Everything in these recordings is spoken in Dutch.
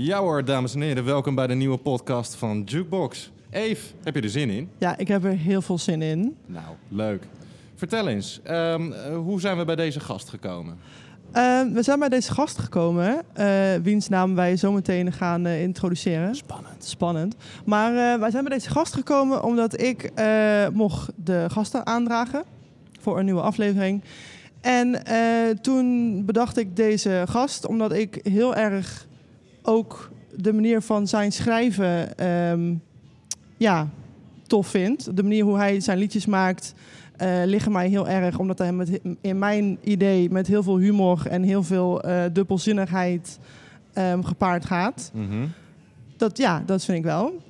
Ja hoor, dames en heren, welkom bij de nieuwe podcast van Jukebox. Eve, heb je er zin in? Ja, ik heb er heel veel zin in. Nou, leuk. Vertel eens, ehm, eh, hoe zijn we bij deze gast gekomen? Uh, we zijn bij deze gast gekomen, uh, wiens naam wij zometeen gaan uh, introduceren. Spannend. Spannend. Maar wij zijn bij deze gast gekomen omdat ik mocht de gasten aandragen voor een nieuwe aflevering. En toen bedacht ik deze gast omdat ik heel erg ook de manier van zijn schrijven um, ja, tof vind. De manier hoe hij zijn liedjes maakt uh, liggen mij heel erg. Omdat hij met, in mijn idee met heel veel humor en heel veel uh, dubbelzinnigheid um, gepaard gaat. Mm -hmm. Dat, ja, dat vind ik wel.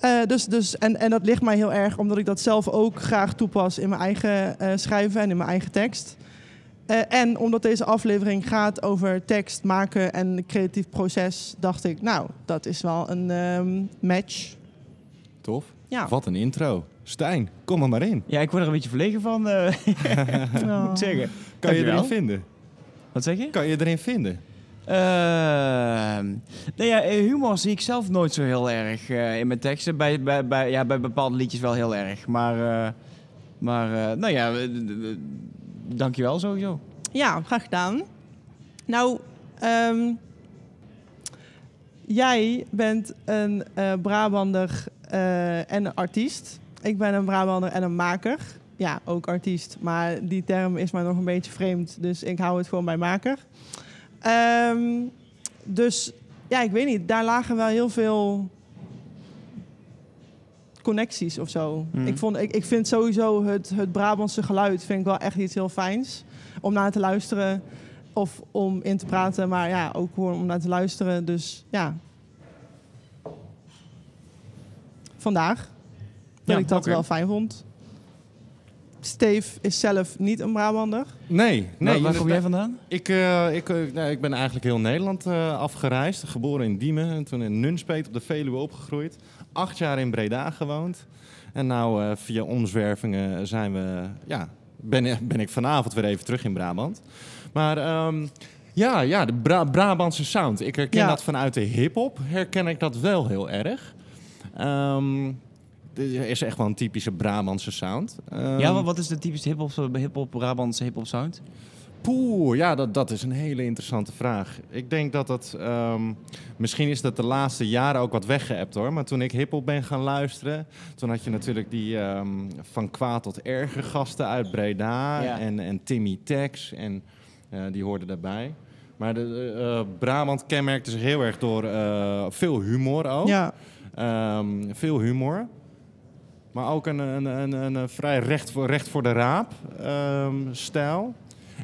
Uh, dus, dus, en, en dat ligt mij heel erg omdat ik dat zelf ook graag toepas in mijn eigen schrijven en in mijn eigen tekst. En omdat deze aflevering gaat over tekst maken en creatief proces, dacht ik, nou, dat is wel een um, match. Tof. Ja. Wat een intro. Stijn, kom er maar in. Ja, ik word er een beetje verlegen van, uh, Oh. moet ik zeggen. Kan je erin vinden? Wat zeg je? Kan je erin vinden? Uh, nou ja, humor zie ik zelf nooit zo heel erg uh, in mijn teksten. Bij, bij, bij, ja, bij bepaalde liedjes wel heel erg. Maar, uh, maar nou ja, dankjewel sowieso. Ja, graag gedaan. Nou, um, jij bent een Brabander en een artiest. Ik ben een Brabander en een maker. Ja, ook artiest. Maar die term is mij nog een beetje vreemd. Dus ik hou het gewoon bij maker. Um, dus ja, ik weet niet. Daar lagen wel heel veel connecties of zo. Mhm. Ik, vond, ik, ik vind sowieso het, het Brabantse geluid vind ik wel echt iets heel fijns. Om naar te luisteren of om in te praten. Maar ja, ook gewoon om naar te luisteren. Dus ja. Vandaag. Dat Ja, ik dat wel fijn vond. Steve is zelf niet een Brabander. Nee. nee waar, waar kom jij vandaan? Ik, eh, ik, nou, ik ben eigenlijk heel Nederland eh, afgereisd. Geboren in Diemen en toen in Nunspeet op de Veluwe opgegroeid. Acht jaar in Breda gewoond. En nou eh, via omzwervingen zijn we, ja, ben, ben ik vanavond weer even terug in Brabant. Maar ehm, ja, ja, de Bra- Brabantse sound. Ik herken Ja. dat vanuit de hip-hop. Herken ik dat wel heel erg. Ehm dit is echt wel een typische Brabantse sound. Ehm, ja, wat, wat is de typische hip-hop, hip-hop, Brabantse hip-hop sound? Poeh, ja, dat, dat is een hele interessante vraag. Ik denk dat dat... ehm, misschien is dat de laatste jaren ook wat weggeëpt hoor. Maar toen ik hiphop ben gaan luisteren... toen had je natuurlijk die ehm, van kwaad tot erger gasten uit Breda... Ja. En, en Timmy Tex. En eh, die hoorden daarbij. Maar de, eh, Brabant kenmerkte zich heel erg door eh, veel humor ook. Ja. Ehm, veel humor. Maar ook een, een, een, een, vrij recht voor, recht voor de raap stijl.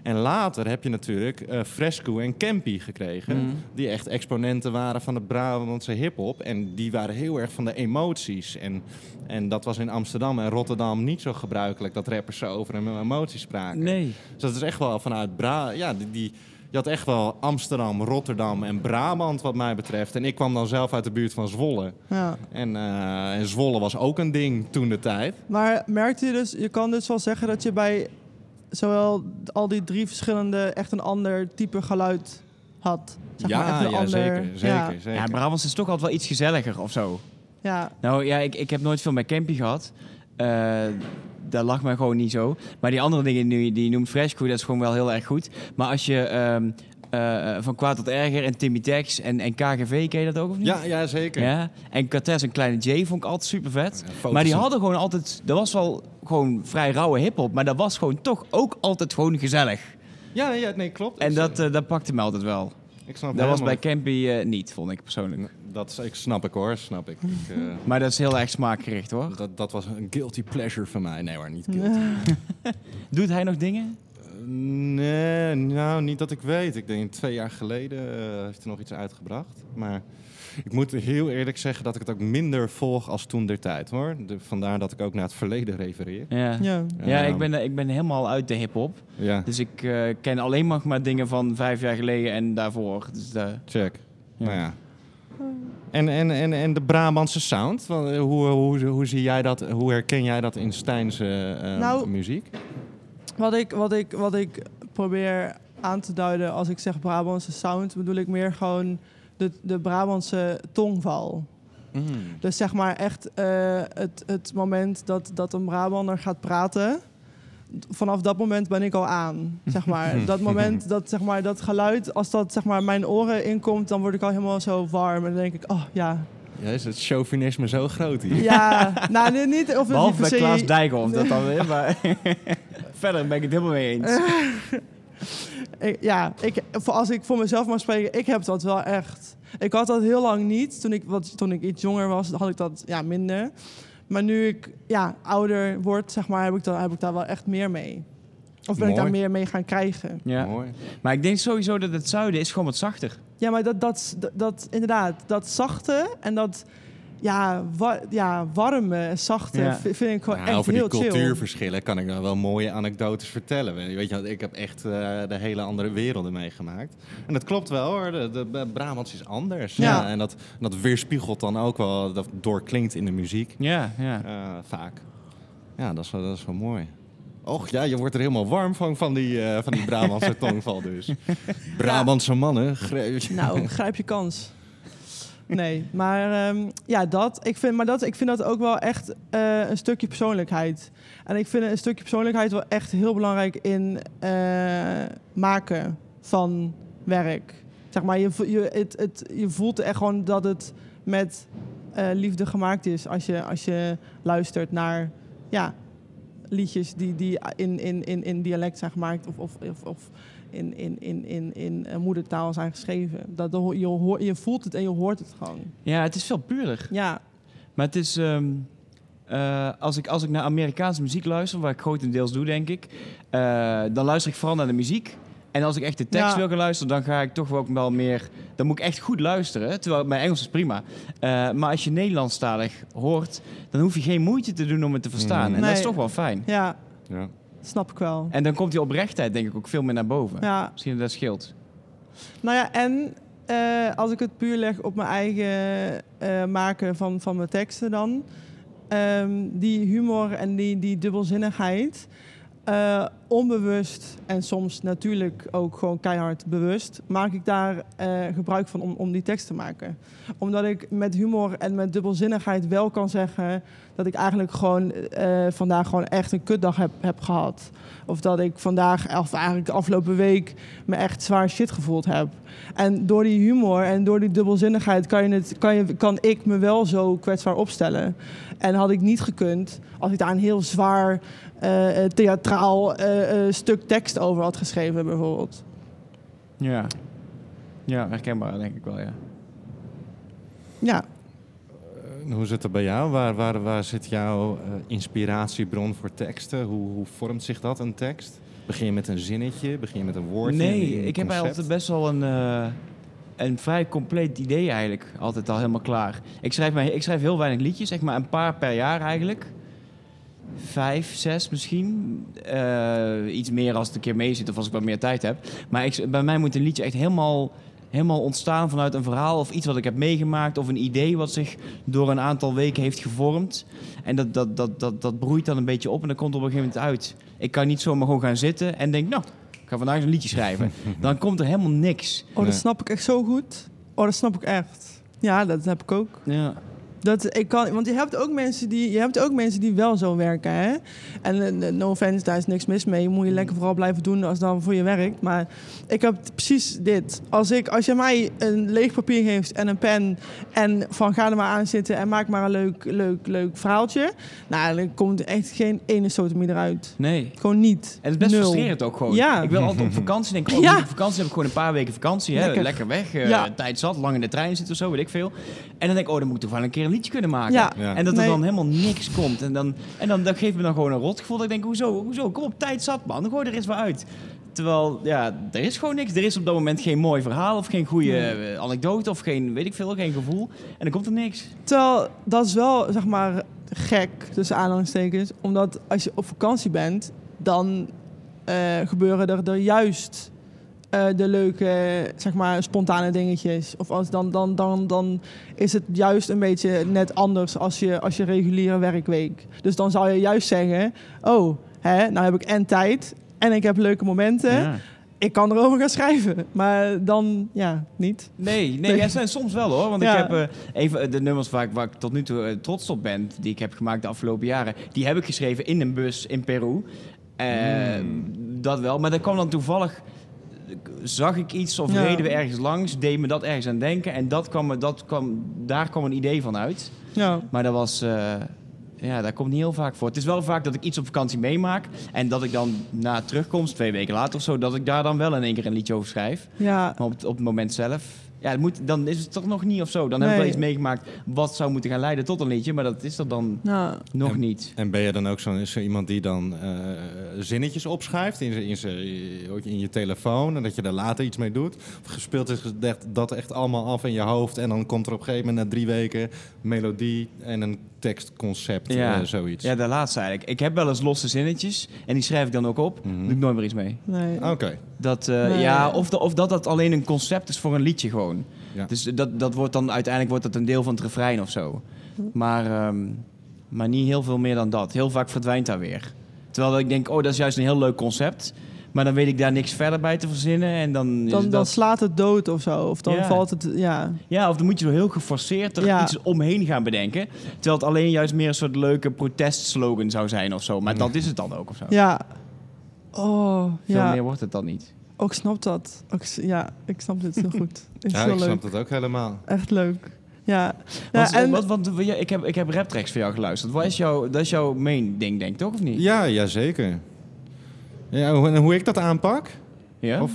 En later heb je natuurlijk eh, Fresco en Campy gekregen. Mhm. Die echt exponenten waren van de Brabantse hip-hop. En die waren heel erg van de emoties. En, en dat was in Amsterdam en Rotterdam niet zo gebruikelijk dat rappers zo over hun emoties spraken. Nee. Dus dat is echt wel vanuit Bra. Ja, die, die, je had echt wel Amsterdam, Rotterdam en Brabant, wat mij betreft. En ik kwam dan zelf uit de buurt van Zwolle. ja. En, eh, en Zwolle was ook een ding toen de tijd. Maar merkte je dus, je kan dus wel zeggen dat je bij zowel al die drie verschillende echt een ander type geluid had. Zeg maar, echt ja, een ja ander- zeker, zeker, Ja, zeker. Ja, Brabants is toch altijd wel iets gezelliger of zo. ja, Nou ja, ik, ik heb nooit veel met Campy gehad. Eh dat lag mij gewoon niet zo. Maar die andere dingen die, die je noemt Fresco, dat is gewoon wel heel erg goed. Maar als je ehm, eh, van kwaad tot erger en Timmy Tex en, en KGV, ken je dat ook of niet? ja, ja, zeker. Ja, en Cortez en Kleine J vond ik altijd super vet. Ja, maar die hadden gewoon altijd, dat was wel gewoon vrij rauwe hip-hop, maar dat was gewoon toch ook altijd gewoon gezellig. Ja, ja, nee, klopt. En dat, eh, dat pakte me altijd wel. ik snap Dat was bij Campy eh, niet, vond ik persoonlijk. Dat is- ik snap ik hoor, snap ik. ik Maar dat is heel erg smaakgericht hoor. dat, dat was een guilty pleasure van mij. Nee hoor, niet guilty. Doet hij nog dingen? Nee, nou, niet dat ik weet. Ik denk twee jaar geleden eh, heeft hij nog iets uitgebracht. Maar ik moet heel eerlijk zeggen dat ik het ook minder volg als toen der tijd, hoor. De, vandaar dat ik ook naar het verleden refereer. Ja. Ja, ja. ik, ben, ik ben helemaal uit de hip-hop. Ja, Dus ik eh, ken alleen maar, maar dingen van vijf jaar geleden en daarvoor. Dus, eh, check. Ja. Nou ja. En, en, en, en de Brabantse sound, hoe, hoe, hoe, zie jij dat, hoe herken jij dat in Stijn's eh, eh, Nou, muziek? Wat ik, wat, ik, wat ik probeer aan te duiden als ik zeg Brabantse sound, bedoel ik meer gewoon de de, Brabantse tongval. Mm. Dus zeg maar echt eh, het, het moment dat, dat een Brabander gaat praten. Vanaf dat moment ben ik al aan. Zeg maar. Dat moment, dat, zeg maar, dat geluid, als dat zeg maar, mijn oren inkomt, dan word ik al helemaal zo warm. En dan denk ik, oh ja. Ja, is het chauvinisme zo groot hier? Ja, nou niet. Of Behalve niet bij Klaas Dijkhoff, dat dan weer. Maar verder ben ik het helemaal mee eens. Ik- ja, ik, voor, als ik voor mezelf mag spreken, ik heb dat wel echt. Ik had dat heel lang niet. Toen ik, wat, toen ik iets jonger was, had ik dat ja, minder. Maar nu ik ja, ouder word, zeg maar, heb ik, dan, heb ik daar wel echt meer mee. Of ben ik daar meer mee gaan krijgen. Ja. Mooi. Maar ik denk sowieso dat het zuiden is gewoon wat zachter. Ja, maar dat, dat, dat, dat inderdaad, dat zachte en dat ja, wa- ja, warme, zachte, Ja. vind ik gewoon Ja, echt over die heel chill. cultuurverschillen kan ik nou wel mooie anekdotes vertellen. Weet je, want ik heb echt eh, de hele andere werelden meegemaakt. En dat klopt wel hoor, de, de, de Brabants is anders. Ja. en dat, dat weerspiegelt dan ook wel, dat doorklinkt in de muziek Ja, ja. eh, vaak. Ja, dat is, wel, dat is wel mooi. Och ja, je wordt er helemaal warm van, van die, eh, van die Brabantse tongval dus. Brabantse mannen. Nou, grijp je kans. Nee, maar ehm, ja, dat. Ik vind, maar dat, ik vind dat ook wel echt eh, een stukje persoonlijkheid. En ik vind een stukje persoonlijkheid wel echt heel belangrijk in eh, maken van werk. Zeg maar, je, je, het, het, je voelt echt gewoon dat het met eh, liefde gemaakt is als je, als je luistert naar ja, liedjes die, die in, in, in, in dialect zijn gemaakt of, of, of in, in, in, in, in eh, moedertaal zijn geschreven. Dat, de- je, hoor, je voelt het en je hoort het gewoon. ja, het is veel puurder. Ja, Maar het is... ehm, eh, als, ik, als ik naar Amerikaanse muziek luister, wat ik grotendeels doe, denk ik... eh, dan luister ik vooral naar de muziek. En als ik echt de tekst Ja. wil gaan luisteren, dan ga ik toch ook wel meer... Dan moet ik echt goed luisteren, terwijl mijn Engels is prima. Eh, maar als je Nederlandstalig hoort, dan hoef je geen moeite te doen om het te verstaan. Mm. En dat is toch wel fijn. ja, Ja. Snap ik wel. En dan komt die oprechtheid denk ik ook veel meer naar boven. Ja, Misschien dat scheelt. nou ja, en eh, als ik het puur leg op mijn eigen eh, maken van, van mijn teksten dan. ehm, die humor en die, die dubbelzinnigheid. eh, onbewust en soms natuurlijk ook gewoon keihard bewust, maak ik daar gebruik van om, om die tekst te maken. Omdat ik met humor en met dubbelzinnigheid wel kan zeggen dat ik eigenlijk gewoon eh, vandaag gewoon echt een kutdag heb, heb gehad. Of dat ik vandaag, of eigenlijk de afgelopen week, me echt zwaar shit gevoeld heb. En door die humor en door die dubbelzinnigheid kan, je het, kan, je, kan ik me wel zo kwetsbaar opstellen. En had ik niet gekund als ik daar een heel zwaar eh, eh, theatraal eh, eh, stuk tekst over had geschreven, bijvoorbeeld. Ja. Ja, herkenbaar denk ik wel, ja. Ja, Hoe zit het bij jou? Waar, waar, waar zit jouw eh, inspiratiebron voor teksten? Hoe, hoe vormt zich dat, een tekst? Begin je met een zinnetje? Begin je met een woordje? Nee, een ik heb altijd best wel een, eh, een vrij compleet idee eigenlijk. Altijd al helemaal klaar. Ik schrijf, maar, ik schrijf heel weinig liedjes, zeg maar een paar per jaar eigenlijk. Vijf, zes misschien. Eh, iets meer als het een keer mee zit of als ik wat meer tijd heb. Maar ik, bij mij moet een liedje echt helemaal, helemaal ontstaan vanuit een verhaal of iets wat ik heb meegemaakt. Of een idee wat zich door een aantal weken heeft gevormd. En dat, dat, dat, dat, dat broeit dan een beetje op en dan komt op een gegeven moment uit. Ik kan niet zomaar gewoon gaan zitten en denk, nou, ik ga vandaag eens een liedje schrijven. Dan komt er helemaal niks. oh, dat snap ik echt zo goed. Oh, dat snap ik echt. Ja, dat heb ik ook. Ja. Dat, ik kan, want je hebt, ook mensen die, je hebt ook mensen die wel zo werken. Hè? En eh, no offense, daar is niks mis mee. Moet je lekker vooral blijven doen als dan voor je werkt. Maar ik heb precies dit. Als, ik, als je mij een leeg papier geeft en een pen... en van ga er maar aan zitten en maak maar een leuk, leuk, leuk verhaaltje... nou, dan komt er echt geen ene sotomie eruit. Nee. Gewoon niet. En het is best Nul. frustrerend ook gewoon. Ja. Ik wil altijd op vakantie denken, oh, Ja. op vakantie heb ik gewoon een paar weken vakantie. Hè? Lekker. Lekker, weg, eh, Ja. tijd zat, lang in de trein zitten of zo, weet ik veel. En dan denk ik, oh, dan moet ik toch wel een keer een liedje kunnen maken. Ja. Ja. En dat er Nee. dan helemaal niks komt. En, dan, en dan, dat geeft me dan gewoon een rotgevoel. Dat ik denk, hoezo, hoezo, kom op, tijd zat man, gooi er eens wel uit. Terwijl, ja, er is gewoon niks. Er is op dat moment geen mooi verhaal of geen goede eh, anekdote of geen, weet ik veel, geen gevoel. En dan komt er niks. Terwijl dat is wel, zeg maar, gek, tussen aanhalingstekens. Omdat als je op vakantie bent, dan eh, gebeuren er, er juist eh, de leuke, zeg maar, spontane dingetjes. Of als dan, dan, dan, dan is het juist een beetje net anders als je, als je reguliere werkweek. Dus dan zou je juist zeggen, oh, hè, nou heb ik en tijd en ik heb leuke momenten. Ja. ik kan erover gaan schrijven. Maar dan, ja, niet. Nee, nee, Nee. ja, zijn soms wel hoor. Want Ja. ik heb eh, even de nummers waar ik, waar ik tot nu toe eh, trots op ben, die ik heb gemaakt de afgelopen jaren, die heb ik geschreven in een bus in Peru. Eh, Dat wel, maar dat kwam dan toevallig. Zag ik iets of Ja. reden we ergens langs, deed me dat ergens aan denken. En dat kwam, dat kwam, daar kwam een idee van uit. Ja. Maar dat was. eh, ja, dat komt niet heel vaak voor. Het is wel vaak dat ik iets op vakantie meemaak. En dat ik dan na terugkomst, twee weken later of zo, dat ik daar dan wel in één keer een liedje over schrijf. Ja, Maar op, op het moment zelf, ja, het moet, dan is het toch nog niet of zo. Dan heb ik Nee. wel iets meegemaakt wat zou moeten gaan leiden tot een liedje, maar dat is er dan nou, nog En- niet. En ben je dan ook zo, zo iemand die dan eh, zinnetjes opschrijft in, in, in je telefoon en dat je daar later iets mee doet? Of gespeeld is dat, dat echt allemaal af in je hoofd en dan komt er op een gegeven moment na drie weken melodie en een tekstconcept, Ja. eh, zoiets. Ja, de laatste eigenlijk. Ik heb wel eens losse zinnetjes en die schrijf ik dan ook op. Mhm. Doe ik nooit meer iets mee. nee. Oké. Dat, eh, Nee. ja, of, de- of dat dat alleen een concept is voor een liedje gewoon. Ja. Dus dat, dat wordt dan uiteindelijk wordt dat een deel van het refrein of zo. Maar, ehm, maar niet heel veel meer dan dat. Heel vaak verdwijnt dat weer. Terwijl ik denk, oh, dat is juist een heel leuk concept. Maar dan weet ik daar niks verder bij te verzinnen. En dan, Dan, dan slaat het dood of zo. Of dan Ja. valt het, ja. Ja, of dan moet je zo heel geforceerd er Ja. iets omheen gaan bedenken. Terwijl het alleen juist meer een soort leuke protestslogan zou zijn of zo. Maar dat is het dan ook of zo. Ja. Oh, Veel ja. meer wordt het dan niet. Ook snap dat. Ook, s- ja, ik snap dit heel goed. Het Ja, ik leuk. snap dat ook helemaal. Echt leuk. Ja. Want, en, wat, ik, heb, ik heb raptracks van jou geluisterd. Wat is jouw, dat is jouw main ding, denk ik, toch? Of niet? Ja, jazeker. Ja, hoe, en hoe ik dat aanpak? Ja? Of,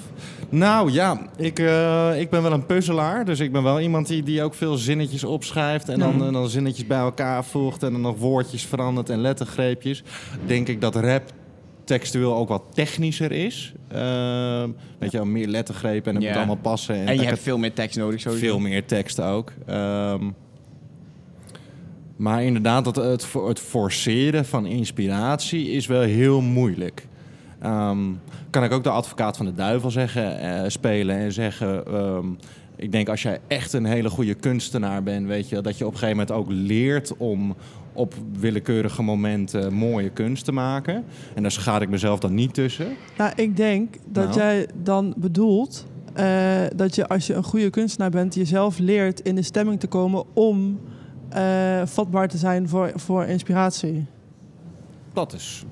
nou ja, ik, eh, ik ben wel een puzzelaar. Dus ik ben wel iemand die, die ook veel zinnetjes opschrijft. En dan, Mhm. en dan zinnetjes bij elkaar voegt. En dan nog woordjes verandert en lettergreepjes. Denk ik dat rap textueel ook wat technischer is. Ehm weet je wel, meer lettergrepen en het moet allemaal passen. en dat je hebt veel meer tekst nodig sowieso. veel meer tekst ook. Ehm, maar inderdaad, dat het, het forceren van inspiratie is wel heel moeilijk. Ehm, kan ik ook de advocaat van de duivel zeggen, eh, spelen en zeggen... ehm, ik denk als jij echt een hele goede kunstenaar bent, weet je, dat je op een gegeven moment ook leert om op willekeurige momenten mooie kunst te maken. En daar schaad ik mezelf dan niet tussen. nou, ik denk dat Nou. jij dan bedoelt eh, dat je als je een goede kunstenaar bent, jezelf leert in de stemming te komen om eh, vatbaar te zijn voor, voor inspiratie. Dat is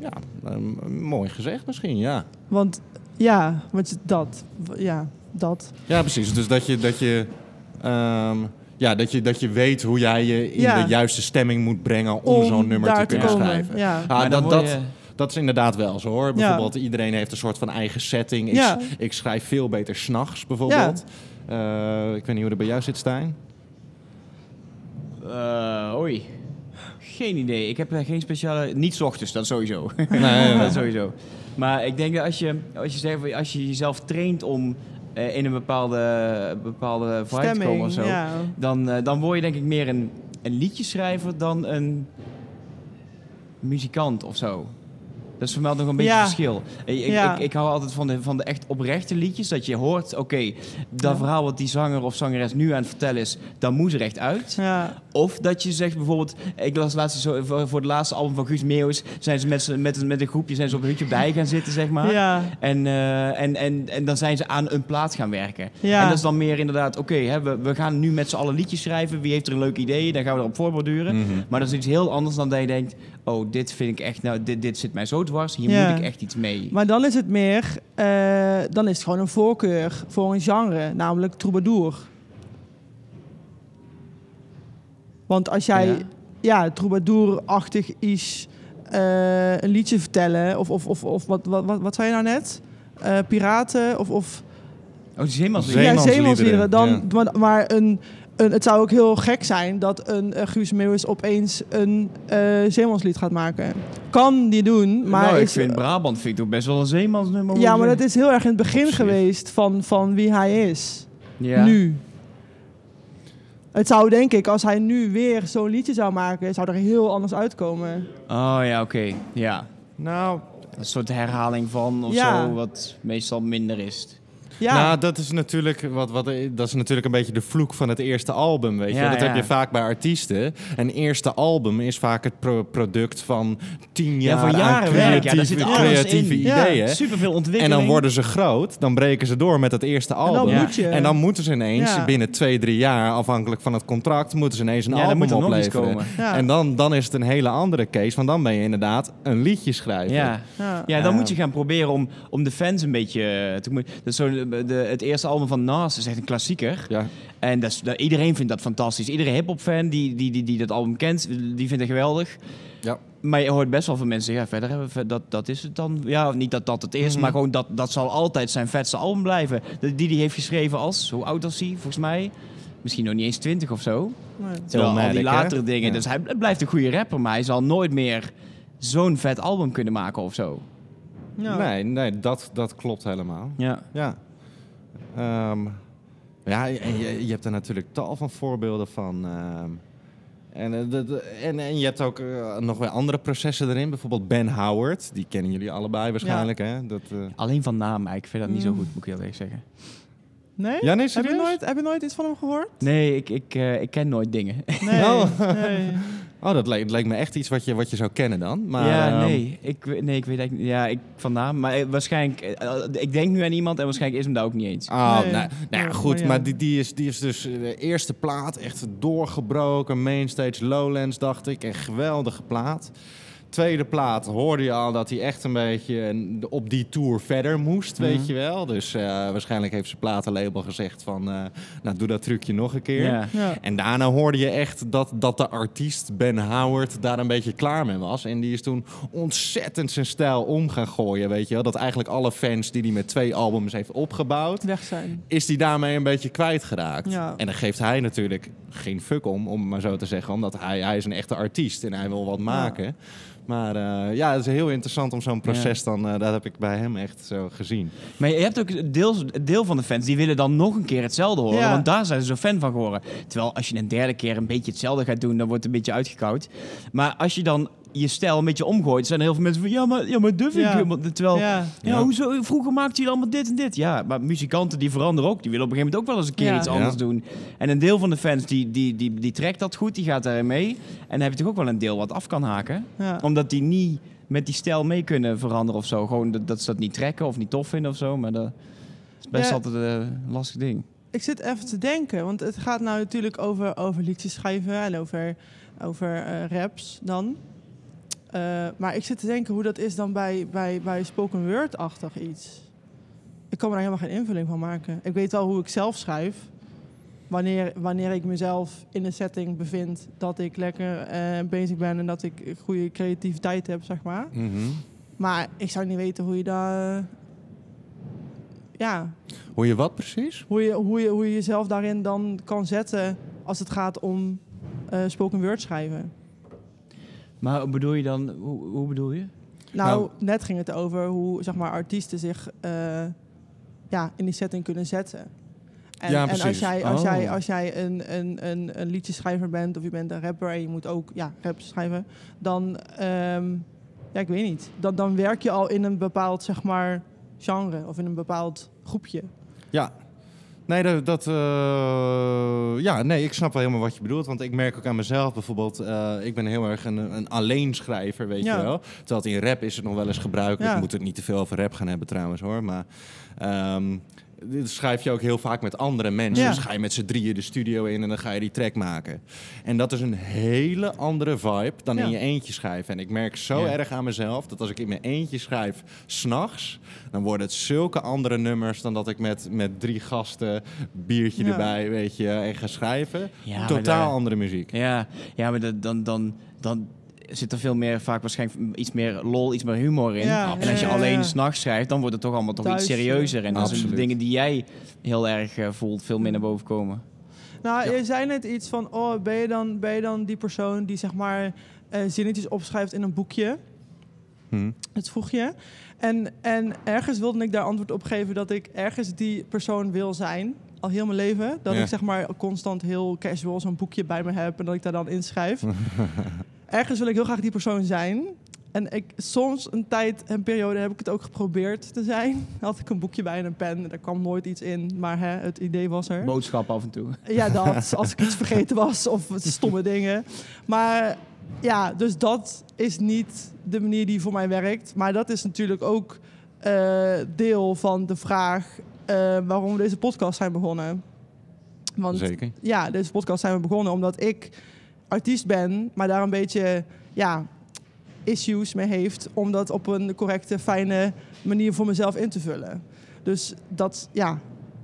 ja, ehm, mooi gezegd misschien, ja. Want ja, want dat. Ja, dat. Ja, precies. Dus dat je, dat je, ehm, ja, dat je, dat je weet hoe jij je in Ja. de juiste stemming moet brengen om, zo'n nummer te kunnen komen. schrijven. Ja. Ah, Maar dat, dat, je- dat is inderdaad wel zo hoor. Bijvoorbeeld, iedereen heeft een soort van eigen setting. Ik, Ja. ik schrijf veel beter s'nachts bijvoorbeeld. Eh, ik weet niet hoe dat bij jou zit, Stijn. Eh, oei. Geen idee. Ik heb daar geen speciale... Niet ochtends, dat sowieso. Nee, dat sowieso. Maar ik denk dat als je, als je, zegt, als je jezelf traint om eh, in een bepaalde, bepaalde vibe te komen of zo... Ja. Dan, eh, dan word je denk ik meer een, een liedjeschrijver dan een muzikant of zo. Dat is voor mij nog een beetje Ja. verschil. Ik, ik, Ja. ik, ik hou altijd van de, van de echt oprechte liedjes. Dat je hoort, oké, dat Ja. verhaal wat die zanger of zangeres nu aan het vertellen is, dat moet er echt uit. Of dat je zegt bijvoorbeeld, ik las laatst zo, voor, voor het laatste album van Guus Meeuwis, zijn ze met, z'n- met, een- met een groepje zijn ze op een hutje bij gaan zitten, zeg maar. Ja. En, eh, en, en, en dan zijn ze aan een plaat gaan werken. Ja. En dat is dan meer inderdaad, oké, hè, we, we gaan nu met z'n allen liedjes schrijven. Wie heeft er een leuk idee? Dan gaan we erop voorborduren. Mhm. Maar dat is iets heel anders dan dat je denkt, oh, dit vind ik echt, nou, dit, dit zit mij zo dwars. Hier Ja. moet ik echt iets mee. Maar dan is het meer, eh, dan is het gewoon een voorkeur voor een genre, namelijk troubadour. Want als jij, Ja. ja, troubadour-achtig is eh, een liedje vertellen, of, of, of, of wat, wat, wat, wat zei je nou net? Eh, piraten, of, of Oh, het is helemaal zo. Zee- ja, Zeemansliederen, zeemansliederen. Dan, ja. maar, maar een, een, het zou ook heel gek zijn dat een uh, Guus Meeuwis opeens een eh zeemanslied gaat maken. Kan die doen, maar nou, ik is, vind Brabant vind ik toch best wel een zeemansnummer. ja, maar dat is heel erg in het begin geweest van, van wie hij is. Ja. Nu. Het zou denk ik, als hij nu weer zo'n liedje zou maken, zou er heel anders uitkomen. Oh ja, oké. Ja. Nou, Een soort herhaling van of Ja. zo, wat meestal minder is. Ja, Nou, dat is, natuurlijk wat, wat, dat is natuurlijk een beetje de vloek van het eerste album, weet je. Ja, dat ja. heb je vaak bij artiesten. Een eerste album is vaak het pro- product van tien Ja, jaar van jaren aan werk. Ja, creatieve, zit creatieve ideeën. Superveel En ontwikkeling. dan worden ze groot, dan breken ze door met het eerste en dan album. Ja. moet je... En dan moeten ze ineens binnen twee, drie jaar, afhankelijk van het contract, moeten ze ineens een dan album er opleveren. En dan, dan is het een hele andere case, want dan ben je inderdaad een liedje schrijven. Ja. ja. Dan moet je gaan proberen om, om de fans een beetje eh, te... Dat is zo, de, het eerste album van Nas is echt een klassieker. Ja. En dat is, dat, iedereen vindt dat fantastisch. Iedere hip-hop fan die, die, die, die dat album kent, die vindt het geweldig. Ja. Maar je hoort best wel van mensen, ja, verder hebben we, dat, dat is het dan. Ja, niet dat dat het is, Mhm. maar gewoon dat, dat zal altijd zijn vetste album blijven. Die die heeft geschreven als, hoe oud was hij, volgens mij? Misschien nog niet eens twintig of zo. Nee. Terwijl al die hè? latere dingen, Ja. dus hij blijft een goede rapper, maar hij zal nooit meer zo'n vet album kunnen maken of zo. Ja. Nee, nee dat, dat klopt helemaal. Ja. Ja. Ehm, ja, en je, je hebt er natuurlijk tal van voorbeelden van. ehm. en, eh, de- de- en, en je hebt ook eh, nog weer andere processen erin. Bijvoorbeeld Ben Howard. Die kennen jullie allebei waarschijnlijk. Hè? Dat, eh, Alleen van naam, maar ik vind dat niet zo Mm. goed, moet ik heel eerlijk zeggen. Nee? Ja, nee, heb, je nooit, heb je nooit iets van hem gehoord? Nee, ik, ik, eh, ik ken nooit dingen. Nee. Oh. nee. Oh, dat leek me echt iets wat je, wat je zou kennen dan. Maar, ja, ehm, nee. Ik, weet- nee, ik weet eigenlijk niet. Ja, ik van naam. Maar eh, waarschijnlijk... eh, eh, ik denk nu aan iemand en waarschijnlijk is hem daar ook niet eens. Oh, Nee. nou, nou ja, Ja, goed, maar ja. maar die, die, is, die is dus de eerste plaat echt doorgebroken. Mainstage Lowlands, dacht ik. Een geweldige plaat. Tweede plaat hoorde je al dat hij echt een beetje op die tour verder moest, weet Mhm. je wel. Dus eh, waarschijnlijk heeft zijn platenlabel gezegd van, eh, nou doe dat trucje nog een keer. Ja. Ja. En daarna hoorde je echt dat, dat de artiest Ben Howard daar een beetje klaar mee was. En die is toen ontzettend zijn stijl om gaan gooien, weet je wel. Dat eigenlijk alle fans die hij met twee albums heeft opgebouwd, Weg zijn. is die daarmee een beetje kwijtgeraakt. Ja. En dan geeft hij natuurlijk geen fuck om, om maar zo te zeggen. Omdat hij, hij is een echte artiest en hij wil wat maken. Maar eh, ja, het is heel interessant om zo'n proces dan... eh, dat heb ik bij hem echt zo gezien. Maar je hebt ook deels, deel van de fans die willen dan nog een keer hetzelfde horen. Ja. Want daar zijn ze zo fan van geworden. Terwijl als je een derde keer een beetje hetzelfde gaat doen, dan wordt het een beetje uitgekoud. Maar als je dan je stijl een beetje omgooit, zijn er heel veel mensen van ja, maar, ja, maar vind ik Ja. Terwijl, ja. Ja. Hoezo, vroeger maakten jullie allemaal dit en dit. Ja, maar muzikanten die veranderen ook. Die willen op een gegeven moment ook wel eens een keer Ja. iets anders Ja. doen. En een deel van de fans die, die, die, die trekt dat goed, die gaat daarin mee. En dan heb je toch ook wel een deel wat af kan haken. Ja. Omdat die niet met die stijl mee kunnen veranderen of zo. Gewoon dat, dat ze dat niet trekken of niet tof vinden of zo. Maar dat is best Ja. altijd een lastig ding. Ik zit even te denken, want het gaat nou natuurlijk over, over liedjes schrijven en over, over eh, raps dan. Eh, maar ik zit te denken hoe dat is dan bij, bij, bij spoken word-achtig iets. Ik kan daar helemaal geen invulling van maken. Ik weet wel hoe ik zelf schrijf. Wanneer, wanneer ik mezelf in een setting bevind dat ik lekker eh, bezig ben en dat ik goede creativiteit heb, zeg maar. Maar ik zou niet weten hoe je daar. ja, Hoor je wat precies? hoe je, hoe, je, hoe je jezelf daarin dan kan zetten als het gaat om eh, spoken word schrijven. Maar hoe bedoel je dan, hoe, hoe bedoel je? Nou, Nou- net ging het over hoe zeg maar, artiesten zich eh, ja, in die setting kunnen zetten. En, Ja, en als jij, als Oh. jij, als jij een, een, een, een liedjeschrijver bent of je bent een rapper en je moet ook ja, rap schrijven, dan, ehm, ja, ik weet niet. Dan, dan werk je al in een bepaald zeg maar, genre of in een bepaald groepje. Ja. Nee, dat, dat, eh, ja, nee, ik snap wel helemaal wat je bedoelt. Want ik merk ook aan mezelf bijvoorbeeld... eh, ik ben heel erg een, een alleenschrijver, weet Ja. je wel. Terwijl in rap is het nog wel eens gebruikelijk. Ja. We moeten het niet te veel over rap gaan hebben trouwens, hoor. Maar ehm, dit schrijf je ook heel vaak met andere mensen. Ja. Dus ga je met z'n drieën de studio in en dan ga je die track maken. En dat is een hele andere vibe dan Ja. in je eentje schrijven. En ik merk zo Ja. erg aan mezelf dat als ik in mijn eentje schrijf s'nachts, dan worden het zulke andere nummers dan dat ik met, met drie gasten, biertje Ja. erbij, weet je, en ga schrijven. Totaal daar- andere muziek. Ja, ja maar dat, dan, dan, dan zit er veel meer, vaak waarschijnlijk iets meer lol, iets meer humor in. Ja, en als je alleen s'nachts schrijft, dan wordt het toch allemaal toch iets serieuzer. En dan zijn de dingen die jij heel erg eh, voelt, veel meer naar boven komen. Nou, Ja. je zei net iets van, oh, ben je dan, ben je dan die persoon die zeg maar eh, zinnetjes opschrijft in een boekje? Hm. Het vroeg je. En, en ergens wilde ik daar antwoord op geven dat ik ergens die persoon wil zijn. Al heel mijn leven. Dat Ja. ik zeg maar constant heel casual zo'n boekje bij me heb en dat ik daar dan inschrijf. ergens wil ik heel graag die persoon zijn. En ik, soms een tijd, een periode, heb ik het ook geprobeerd te zijn. Had ik een boekje bij en een pen. En er kwam nooit iets in. Maar hè, het idee was er. Boodschap af en toe. Ja, dat. Als ik iets vergeten was of stomme dingen. Maar ja, dus dat is niet de manier die voor mij werkt. Maar dat is natuurlijk ook eh, deel van de vraag waarom we deze podcast zijn begonnen. Want Zeker. ja, deze podcast zijn we begonnen omdat ik artiest ben, maar daar een beetje ja, issues mee heeft om dat op een correcte, fijne manier voor mezelf in te vullen. Dus dat, ja,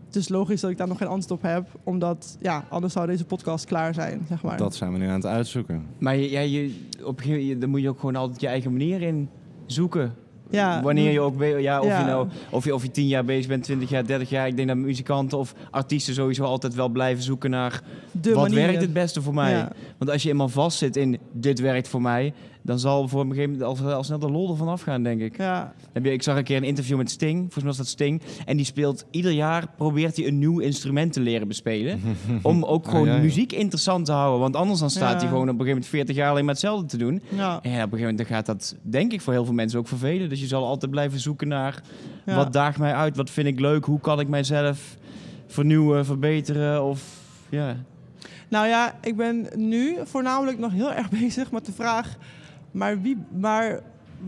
het is logisch dat ik daar nog geen antwoord op heb, omdat ja, anders zou deze podcast klaar zijn, zeg maar. Dat zijn we nu aan het uitzoeken. Maar je, ja, je, op een gegeven moment, dan moet je ook gewoon altijd je eigen manier in zoeken. Ja, Wanneer je ook, ja, of, Ja. Je nou, of, je, of je tien jaar bezig bent, twintig jaar, dertig jaar. Ik denk dat muzikanten of artiesten sowieso altijd wel blijven zoeken naar de wat werkt het beste voor mij. Ja. Want als je eenmaal vastzit in dit werkt voor mij, dan zal voor een gegeven moment al, al snel de lol ervan afgaan, denk ik. Ja, ik zag een keer een interview met Sting, volgens mij was dat Sting. En die speelt ieder jaar, probeert hij een nieuw instrument te leren bespelen. om ook gewoon Ah, ja, muziek interessant te houden. Want anders dan staat hij gewoon op een gegeven moment 40 jaar alleen maar hetzelfde te doen. ja, En op een gegeven moment dan gaat dat, denk ik, voor heel veel mensen ook vervelen. Dus je zal altijd blijven zoeken naar wat daagt mij uit, wat vind ik leuk, hoe kan ik mijzelf vernieuwen, verbeteren of ja. Nou ja, ik ben nu voornamelijk nog heel erg bezig met de vraag... maar, wie, maar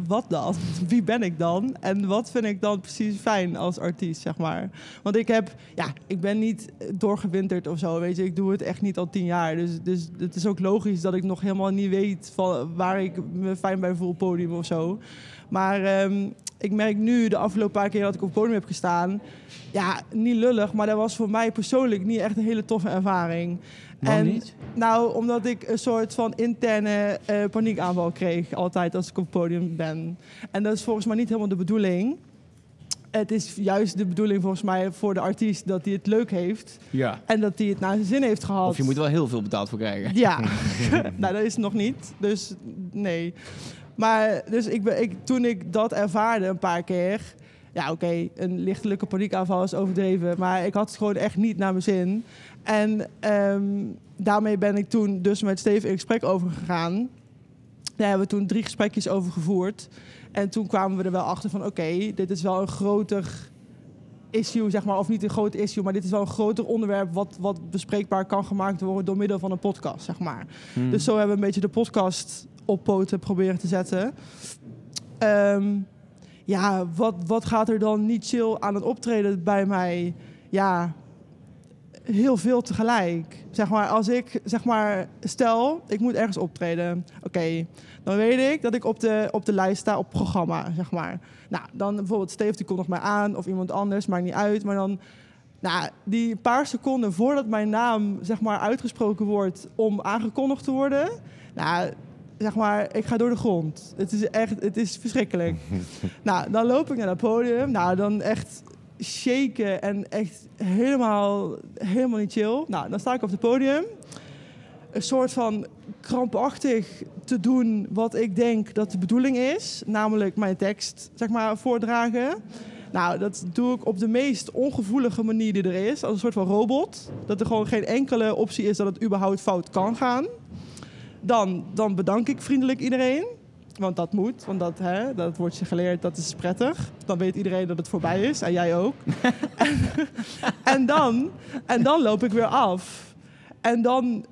wat dan? Wie ben ik dan? En wat vind ik dan precies fijn als artiest, zeg maar? Want ik heb... Ja, ik ben niet doorgewinterd of zo, weet je. Ik doe het echt niet al tien jaar. Dus, dus het is ook logisch dat ik nog helemaal niet weet... Van waar ik me fijn bij voel, podium of zo. Maar ehm, ik merk nu, de afgelopen paar keer dat ik op het podium heb gestaan... Ja, niet lullig, maar dat was voor mij persoonlijk niet echt een hele toffe ervaring. Waarom niet? Nou, omdat ik een soort van interne eh, paniekaanval kreeg altijd als ik op het podium ben. En dat is volgens mij niet helemaal de bedoeling. Het is juist de bedoeling volgens mij voor de artiest dat hij het leuk heeft Ja. en dat hij het naar zijn zin heeft gehad. Of je moet er wel heel veel betaald voor krijgen. Ja, nou dat is het nog niet. Dus nee. Maar dus ik ben, ik, toen ik dat ervaarde een paar keer... Ja, oké, een lichtelijke paniekaanval is overdreven. Maar ik had het gewoon echt niet naar mijn zin. En ehm, daarmee ben ik toen dus met Steven in gesprek over gegaan. Daar hebben we toen drie gesprekjes over gevoerd. En toen kwamen we er wel achter van... oké, dit is wel een groter issue, zeg maar. Of niet een groot issue, maar dit is wel een groter onderwerp... wat, wat bespreekbaar kan gemaakt worden door middel van een podcast, zeg maar. Hmm. Dus zo hebben we een beetje de podcast op poten proberen te zetten. Ehm, ja, wat, wat gaat er dan niet chill aan het optreden bij mij? Ja, heel veel tegelijk. Zeg maar, als ik, zeg maar, stel, ik moet ergens optreden. Oké, dan weet ik dat ik op de, op de lijst sta op programma, zeg maar. Nou, dan bijvoorbeeld Steve, die nog mij aan, of iemand anders, maakt niet uit. Maar dan, nou, die paar seconden voordat mijn naam, zeg maar, uitgesproken wordt om aangekondigd te worden... Nou, zeg maar, ik ga door de grond. Het is echt, het is verschrikkelijk. nou, dan loop ik naar het podium. Nou, dan echt shaken en echt helemaal, helemaal niet chill. Nou, dan sta ik op het podium. Een soort van krampachtig te doen wat ik denk dat de bedoeling is. Namelijk mijn tekst, zeg maar, voordragen. Nou, dat doe ik op de meest ongevoelige manier die er is. Als een soort van robot. Dat er gewoon geen enkele optie is dat het überhaupt fout kan gaan. Dan, dan bedank ik vriendelijk iedereen. Want dat moet, want dat, hè, dat wordt je geleerd, dat is prettig. Dan weet iedereen dat het voorbij is en jij ook. en, en, dan, en dan loop ik weer af. En dan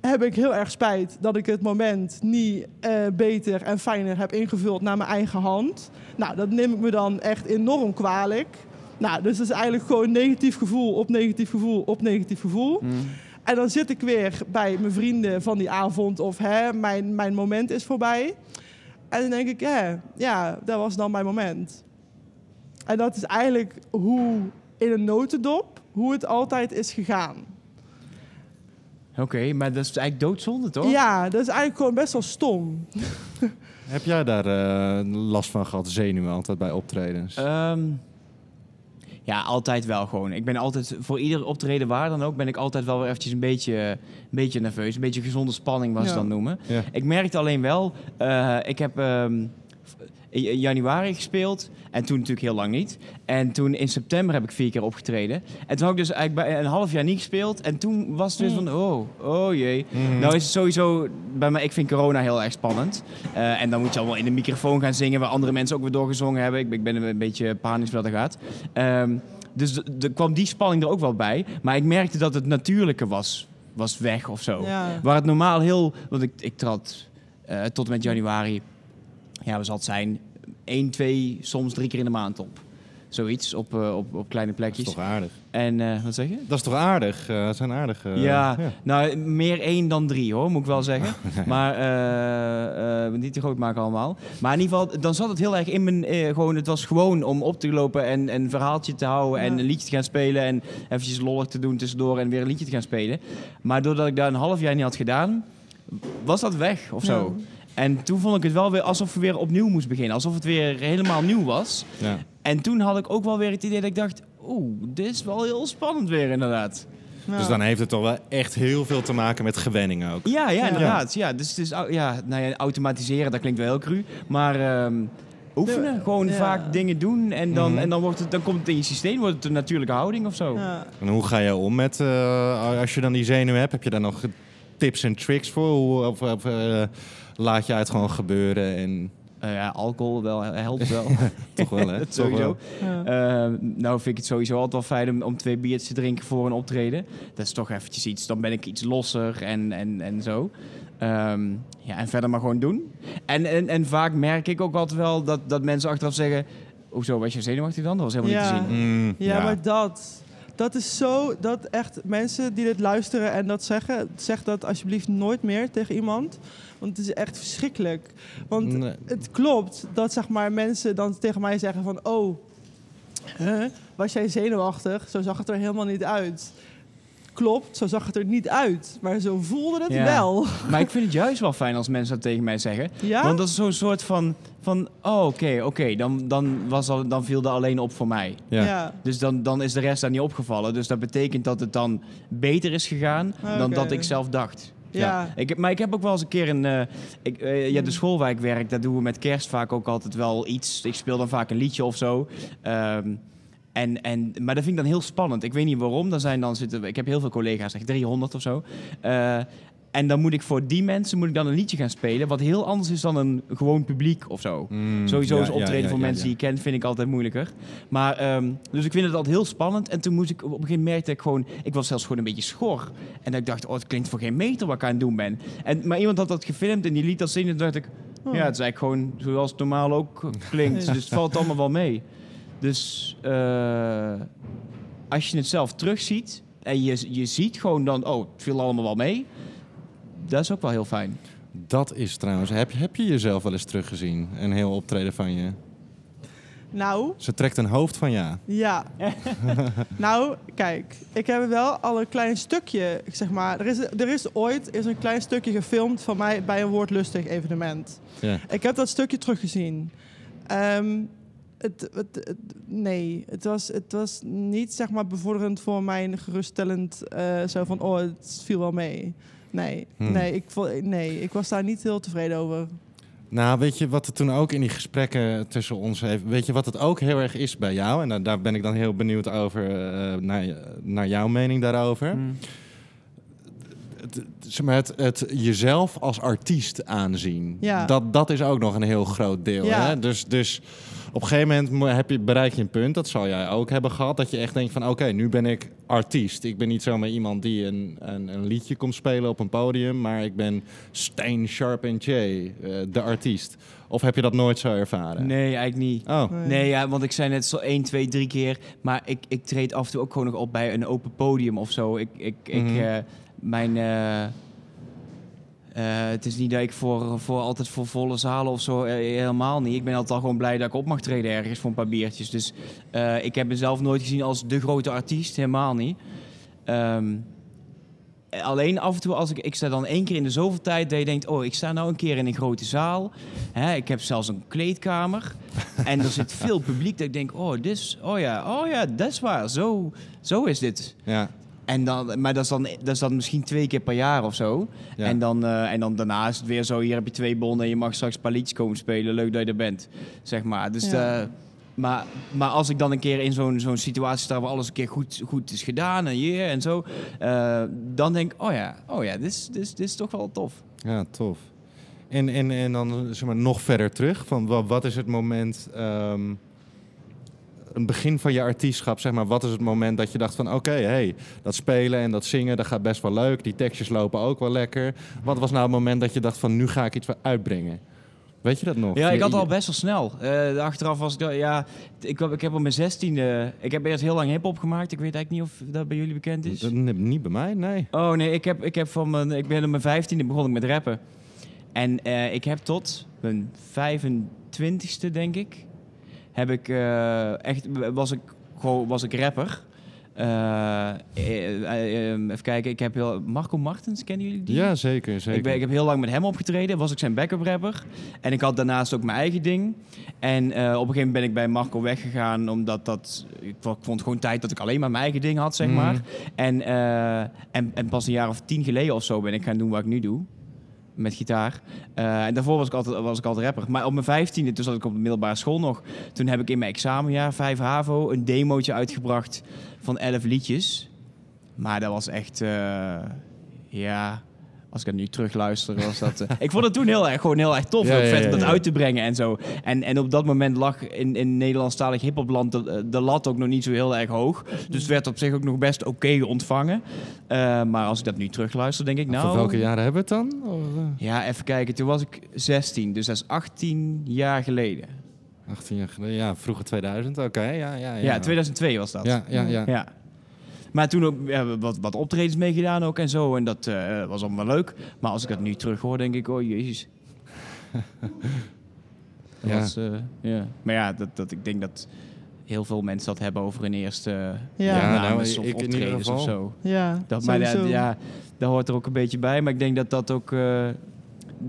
heb ik heel erg spijt dat ik het moment niet eh, beter en fijner heb ingevuld naar mijn eigen hand. Nou, dat neem ik me dan echt enorm kwalijk. Nou, dus het is eigenlijk gewoon negatief gevoel op negatief gevoel op negatief gevoel. Hmm. En dan zit ik weer bij mijn vrienden van die avond of hè, mijn, mijn moment is voorbij. En dan denk ik, ja, ja, dat was dan mijn moment. En dat is eigenlijk hoe, in een notendop, hoe het altijd is gegaan. Oké, maar dat is eigenlijk doodzonde, toch? Ja, dat is eigenlijk gewoon best wel stom. Heb jij daar eh, last van gehad, zenuwen altijd bij optredens? Ehm, ja, altijd wel gewoon. Ik ben altijd, voor ieder optreden waar dan ook, ben ik altijd wel weer eventjes een beetje, een beetje nerveus. Een beetje gezonde spanning, was Ja. ze dan noemen. ja. Ik merkte alleen wel, eh, ik heb... ehm, in januari gespeeld. En toen natuurlijk heel lang niet. En toen in september heb ik vier keer opgetreden. En toen had ik dus eigenlijk bij een half jaar niet gespeeld. En toen was het dus van, oh, oh jee. Mhm. Nou is het sowieso, bij mij, ik vind corona heel erg spannend. Eh, en dan moet je allemaal in de microfoon gaan zingen... waar andere mensen ook weer doorgezongen hebben. Ik, ben- ik ben een beetje panisch wat dat gaat. Ehm, dus er kwam die spanning er ook wel bij. Maar ik merkte dat het natuurlijke was, was weg of zo. Ja. Waar het normaal heel... Want ik, ik trad eh, tot en met januari... Ja, we zal het zijn... één, twee, soms drie keer in de maand op. Zoiets, op, eh, op, op kleine Dat is plekjes. toch aardig? En, eh, wat zeg je? Dat is toch aardig? Eh, dat zijn aardige... ja, nou, meer één dan drie hoor, moet ik wel zeggen. Maar eh, eh, niet te groot maken allemaal. Maar in ieder geval, dan zat het heel erg in mijn... eh, gewoon, het was gewoon om op te lopen en en een verhaaltje te houden... en Ja. een liedje te gaan spelen en eventjes lollig te doen tussendoor... en weer een liedje te gaan spelen. Maar doordat ik daar een half jaar niet had gedaan, was dat weg of zo. Ja. En toen vond ik het wel weer alsof we weer opnieuw moest beginnen. Alsof het weer helemaal nieuw was. Ja. En toen had ik ook wel weer het idee dat ik dacht... Oeh, dit is wel heel spannend weer inderdaad. Ja. Dus dan heeft het toch wel echt heel veel te maken met gewenning ook. Ja, ja, inderdaad. Ja, dus het is, ja, nou ja, automatiseren, dat klinkt wel heel cru. Maar ehm, oefenen, De- gewoon ja. vaak dingen doen. En dan, Mhm. en dan, wordt het, dan komt het in je systeem, wordt het een natuurlijke houding of zo. Ja. En hoe ga je om met, eh, als je dan die zenuw hebt, heb je daar nog tips en tricks voor? Hoe, of, of, eh, laat je het gewoon gebeuren en Eh, ja, alcohol wel, helpt wel. toch wel, hè? Sowieso. wel. Ja. Eh, nou vind ik het sowieso altijd wel fijn om, om twee biertjes te drinken voor een optreden. Dat is toch eventjes iets, dan ben ik iets losser en, en, en zo. Ehm, ja, en verder maar gewoon doen. En, en, en vaak merk ik ook altijd wel dat, dat mensen achteraf zeggen... Hoezo, was je zenuwachtig dan? Dat was helemaal Ja. niet te zien. Mm, Ja, maar dat. Dat is zo. Dat echt mensen die dit luisteren en dat zeggen. Zeg dat alsjeblieft nooit meer tegen iemand. Want het is echt verschrikkelijk. Want Nee. het klopt dat zeg maar, mensen dan tegen mij zeggen: van... Oh, huh, was jij zenuwachtig? Zo zag het er helemaal niet uit. Klopt, zo zag het er niet uit. Maar zo voelde het Ja. wel. Maar ik vind het juist wel fijn als mensen dat tegen mij zeggen. Ja? Want dat is zo'n soort van... van oh, oké, oké, dan, dan, was al, dan viel dat alleen op voor mij. Ja. Dus dan, dan is de rest daar niet opgevallen. Dus dat betekent dat het dan beter is gegaan dan Oké. dat ik zelf dacht. Ja. Ik, heb- maar ik heb ook wel eens een keer een... eh, ik, eh, ja, de school waar ik werk, daar doen we met kerst vaak ook altijd wel iets. Ik speel dan vaak een liedje of zo. Ehm, en, en, maar dat vind ik dan heel spannend. Ik weet niet waarom. Dan zijn dan zitten, ik heb heel veel collega's, zeg 300 of zo. Eh, en dan moet ik voor die mensen moet ik dan een liedje gaan spelen... wat heel anders is dan een gewoon publiek of zo. Mm, Sowieso ja, is optreden ja, ja, voor mensen die je kent, vind ik altijd moeilijker. Maar, ehm, dus ik vind het altijd heel spannend. En toen moest ik op een gegeven moment merkte ik gewoon, ik was zelfs gewoon een beetje schor. En dat ik dacht, oh, het klinkt voor geen meter wat ik aan het doen ben. En, maar iemand had dat gefilmd en die liet dat zien. En toen dacht ik, Oh. ja, het is eigenlijk gewoon zoals het normaal ook klinkt. Dus het valt allemaal wel mee. Dus eh, als je het zelf terugziet en je, je ziet gewoon dan, oh, het viel allemaal wel mee. Dat is ook wel heel fijn. Dat is trouwens, heb, je- heb je jezelf wel eens teruggezien? Een heel optreden van je? Nou, Ze trekt een hoofd van ja. Ja. nou, kijk, ik heb wel al een klein stukje, zeg maar. Er is, er is ooit is een klein stukje gefilmd van mij bij een woordlustig evenement. ja. Ik heb dat stukje teruggezien. Ehm, het, het, het- nee, het was, het was niet zeg maar bevorderend voor mijn geruststellend. eh, zo van, oh, het viel wel mee. Nee, Hmm. nee, ik, nee, ik was daar niet heel tevreden over. Nou, weet je wat er toen ook in die gesprekken tussen ons heeft... Weet je wat het ook heel erg is bij jou? En daar, daar ben ik dan heel benieuwd over, eh, naar, naar jouw mening daarover. Mm. Het, zeg maar, het, het jezelf als artiest aanzien. Ja. Dat, dat is ook nog een heel groot deel. Ja. Hè? Dus, dus op een gegeven moment mo- heb je, bereik je een punt, dat zal jij ook hebben gehad, dat je echt denkt van oké, nu ben ik artiest. Ik ben niet zomaar iemand die een, een, een liedje komt spelen op een podium, maar ik ben Stain Sharp en Jay, eh, de artiest. Of heb je dat nooit zo ervaren? Nee, eigenlijk niet. Oh, Nee, ja, want ik zei net zo 1, 2, 3 keer. Maar ik, ik treed af en toe ook gewoon nog op bij een open podium of zo. Ik, ik, ik, Mhm. eh, mijn... eh, het is niet dat ik voor, voor altijd voor volle zalen of zo, eh, helemaal niet. Ik ben altijd al gewoon blij dat ik op mag treden ergens voor een paar biertjes. Dus eh, ik heb mezelf nooit gezien als de grote artiest, helemaal niet. Ehm, alleen af en toe als ik, ik sta dan één keer in de zoveel tijd dat je denkt, oh, ik sta nou een keer in een grote zaal. Hè, ik heb zelfs een kleedkamer en er zit veel publiek dat ik denk, oh, dit is, oh ja, oh ja, dat is waar, zo, zo is dit. ja. En dan, maar dat is, dan, dat is dan misschien twee keer per jaar of zo. Ja. En, dan, eh, en dan daarna is het weer zo, hier heb je twee bonnen en je mag straks een paar liedjes komen spelen. Leuk dat je er bent, zeg maar. Dus, Ja. eh, maar, maar als ik dan een keer in zo'n zo'n situatie sta waar alles een keer goed, goed is gedaan en hier en zo. eh, dan denk ik, oh ja, oh ja dit, is, dit, is, dit is toch wel tof. Ja, tof. En, en, en dan zeg maar, nog verder terug, van wat, wat is het moment, ehm, een begin van je artiestschap, zeg maar, wat is het moment dat je dacht van, oké, hey, dat spelen en dat zingen, dat gaat best wel leuk, die tekstjes lopen ook wel lekker. Wat was nou het moment dat je dacht van, nu ga ik iets uitbrengen? Weet je dat nog? Ja, ik had al best wel snel. Eh, achteraf was ik, ja, ik, ik heb op mijn zestiende, ik heb eerst heel lang hip-hop gemaakt. Ik weet eigenlijk niet of dat bij jullie bekend is. Dat- Niet bij mij, nee. Oh nee, ik, heb, ik, heb van mijn, ik ben op mijn vijftiende begon ik met rappen. En eh, ik heb tot mijn 25ste, denk ik, heb ik eh, echt, was ik, gewoon, was ik rapper. Eh, eh, even kijken, ik heb heel, Marco Martens, kennen jullie die? Ja, zeker, zeker. Ik, ben, ik heb heel lang met hem opgetreden, was ik zijn backup rapper. En ik had daarnaast ook mijn eigen ding. En op een gegeven moment ben ik bij Marco weggegaan, omdat dat, ik vo- ik vond gewoon tijd dat ik alleen maar mijn eigen ding had, zeg Mm. maar. En, en, en pas een jaar of tien geleden of zo ben ik gaan doen wat ik nu doe. Met gitaar. Eh, en daarvoor was ik, altijd, was ik altijd rapper. Maar op mijn vijftiende, toen zat ik op de middelbare school nog. Toen heb ik in mijn examenjaar, 5 HAVO, een demootje uitgebracht van 11 liedjes. Maar dat was echt, eh, ja, als ik het nu terugluister, was dat... eh, ik vond het toen heel erg, gewoon heel erg tof, Ja, ook vet ja, om dat uit te brengen en zo. En, en op dat moment lag in, in Nederlandstalig hiphopland de, de lat ook nog niet zo heel erg hoog. Dus het werd op zich ook nog best oké ontvangen. Eh, maar als ik dat nu terugluister, denk ik, nou... Van welke jaren hebben we het dan? Of, eh, Ja, even kijken. Toen was ik 16, dus dat is 18 jaar geleden. 18 jaar geleden, ja, vroeger 2000, oké, ja, ja, ja. Ja, 2002 was dat. Ja, ja, ja. Maar toen ook ja, wat, wat optredens meegedaan ook en zo. En dat eh, was allemaal leuk. Maar als ik dat nu terug hoor, denk ik, oh jezus. Dat Ja. was, eh, ja. Maar ja, dat, dat, ik denk dat heel veel mensen dat hebben over hun eerste Ja. Ja, nou, ik of in ieder optredens of zo. Ja, Dat, maar ja, dat hoort er ook een beetje bij. Maar ik denk dat dat ook... eh,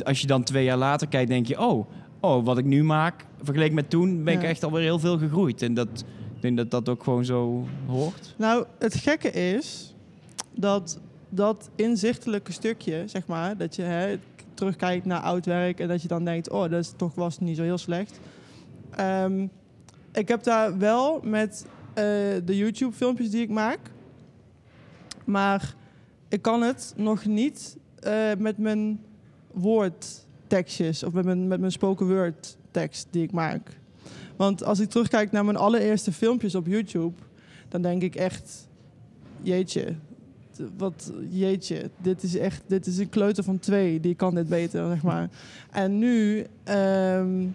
als je dan twee jaar later kijkt, denk je... Oh, oh wat ik nu maak, vergeleken met toen... ben ik echt alweer heel veel gegroeid. En dat, denk dat dat ook gewoon zo hoort. Nou, het gekke is dat dat inzichtelijke stukje, zeg maar, dat je hè, terugkijkt naar oud werk en dat je dan denkt, oh, dat is toch was niet zo heel slecht. Ehm, ik heb daar wel met eh, de YouTube-filmpjes die ik maak, maar ik kan het nog niet eh, met mijn woordtekstjes of met mijn, met mijn spoken word tekst die ik maak. Want als ik terugkijk naar mijn allereerste filmpjes op YouTube, dan denk ik echt, jeetje, wat jeetje, dit is echt, dit is een kleuter van twee, die kan dit beter, zeg maar. En nu ehm,